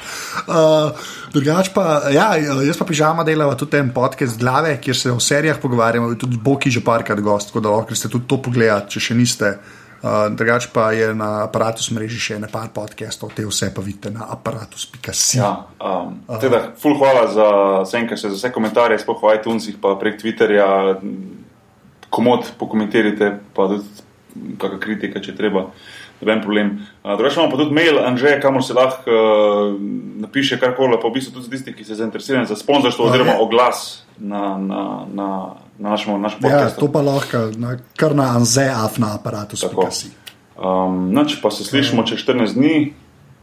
Uh, drugač pa, ja, jaz pa pižama delava tudi en podcast z glave, kjer se o serijah pogovarjamo, tudi Boki že parkrat gost, tako da lahko ste tudi to pogledali, če še niste. Uh, drugač pa je na aparatu mreži še nekaj podcastov, te vse pa vidite na aparatus.si. Ja, um, teda, ful hvala za vse, za vse komentarje, sploh v iTunesih, pa prek Twitterja, komod pokomentirajte, pa tudi kakšna kritika, če treba. Noben problem. Uh, Drugače imamo pa tudi mail, Anže, kamor se lahko uh, napiše karkoli, pa v bistvu tudi tisti, ki se zainteresirajo za sponzorstvo oziroma oglas na, na, na, na našem, našem Ja, to pa lahko na, kar na anzeaf na aparatus.si. Um, noč pa se slišimo čez 14 dni,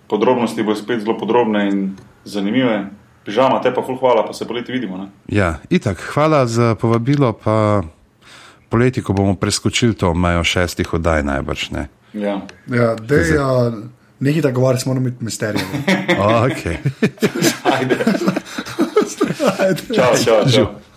podrobnosti bodo spet zelo podrobne in zanimive. Pižama, te pa ful hvala, pa se poleti vidimo. Ne? Ja, itak, hvala za povabilo, pa poleti, ko bomo preskočili to mejo šestih oddaj, najbrž ne. Ja, Ja. dej, uh, nekaj da govoriti, moramo biti misterij. Okay. Ajde. čau, čau, čau.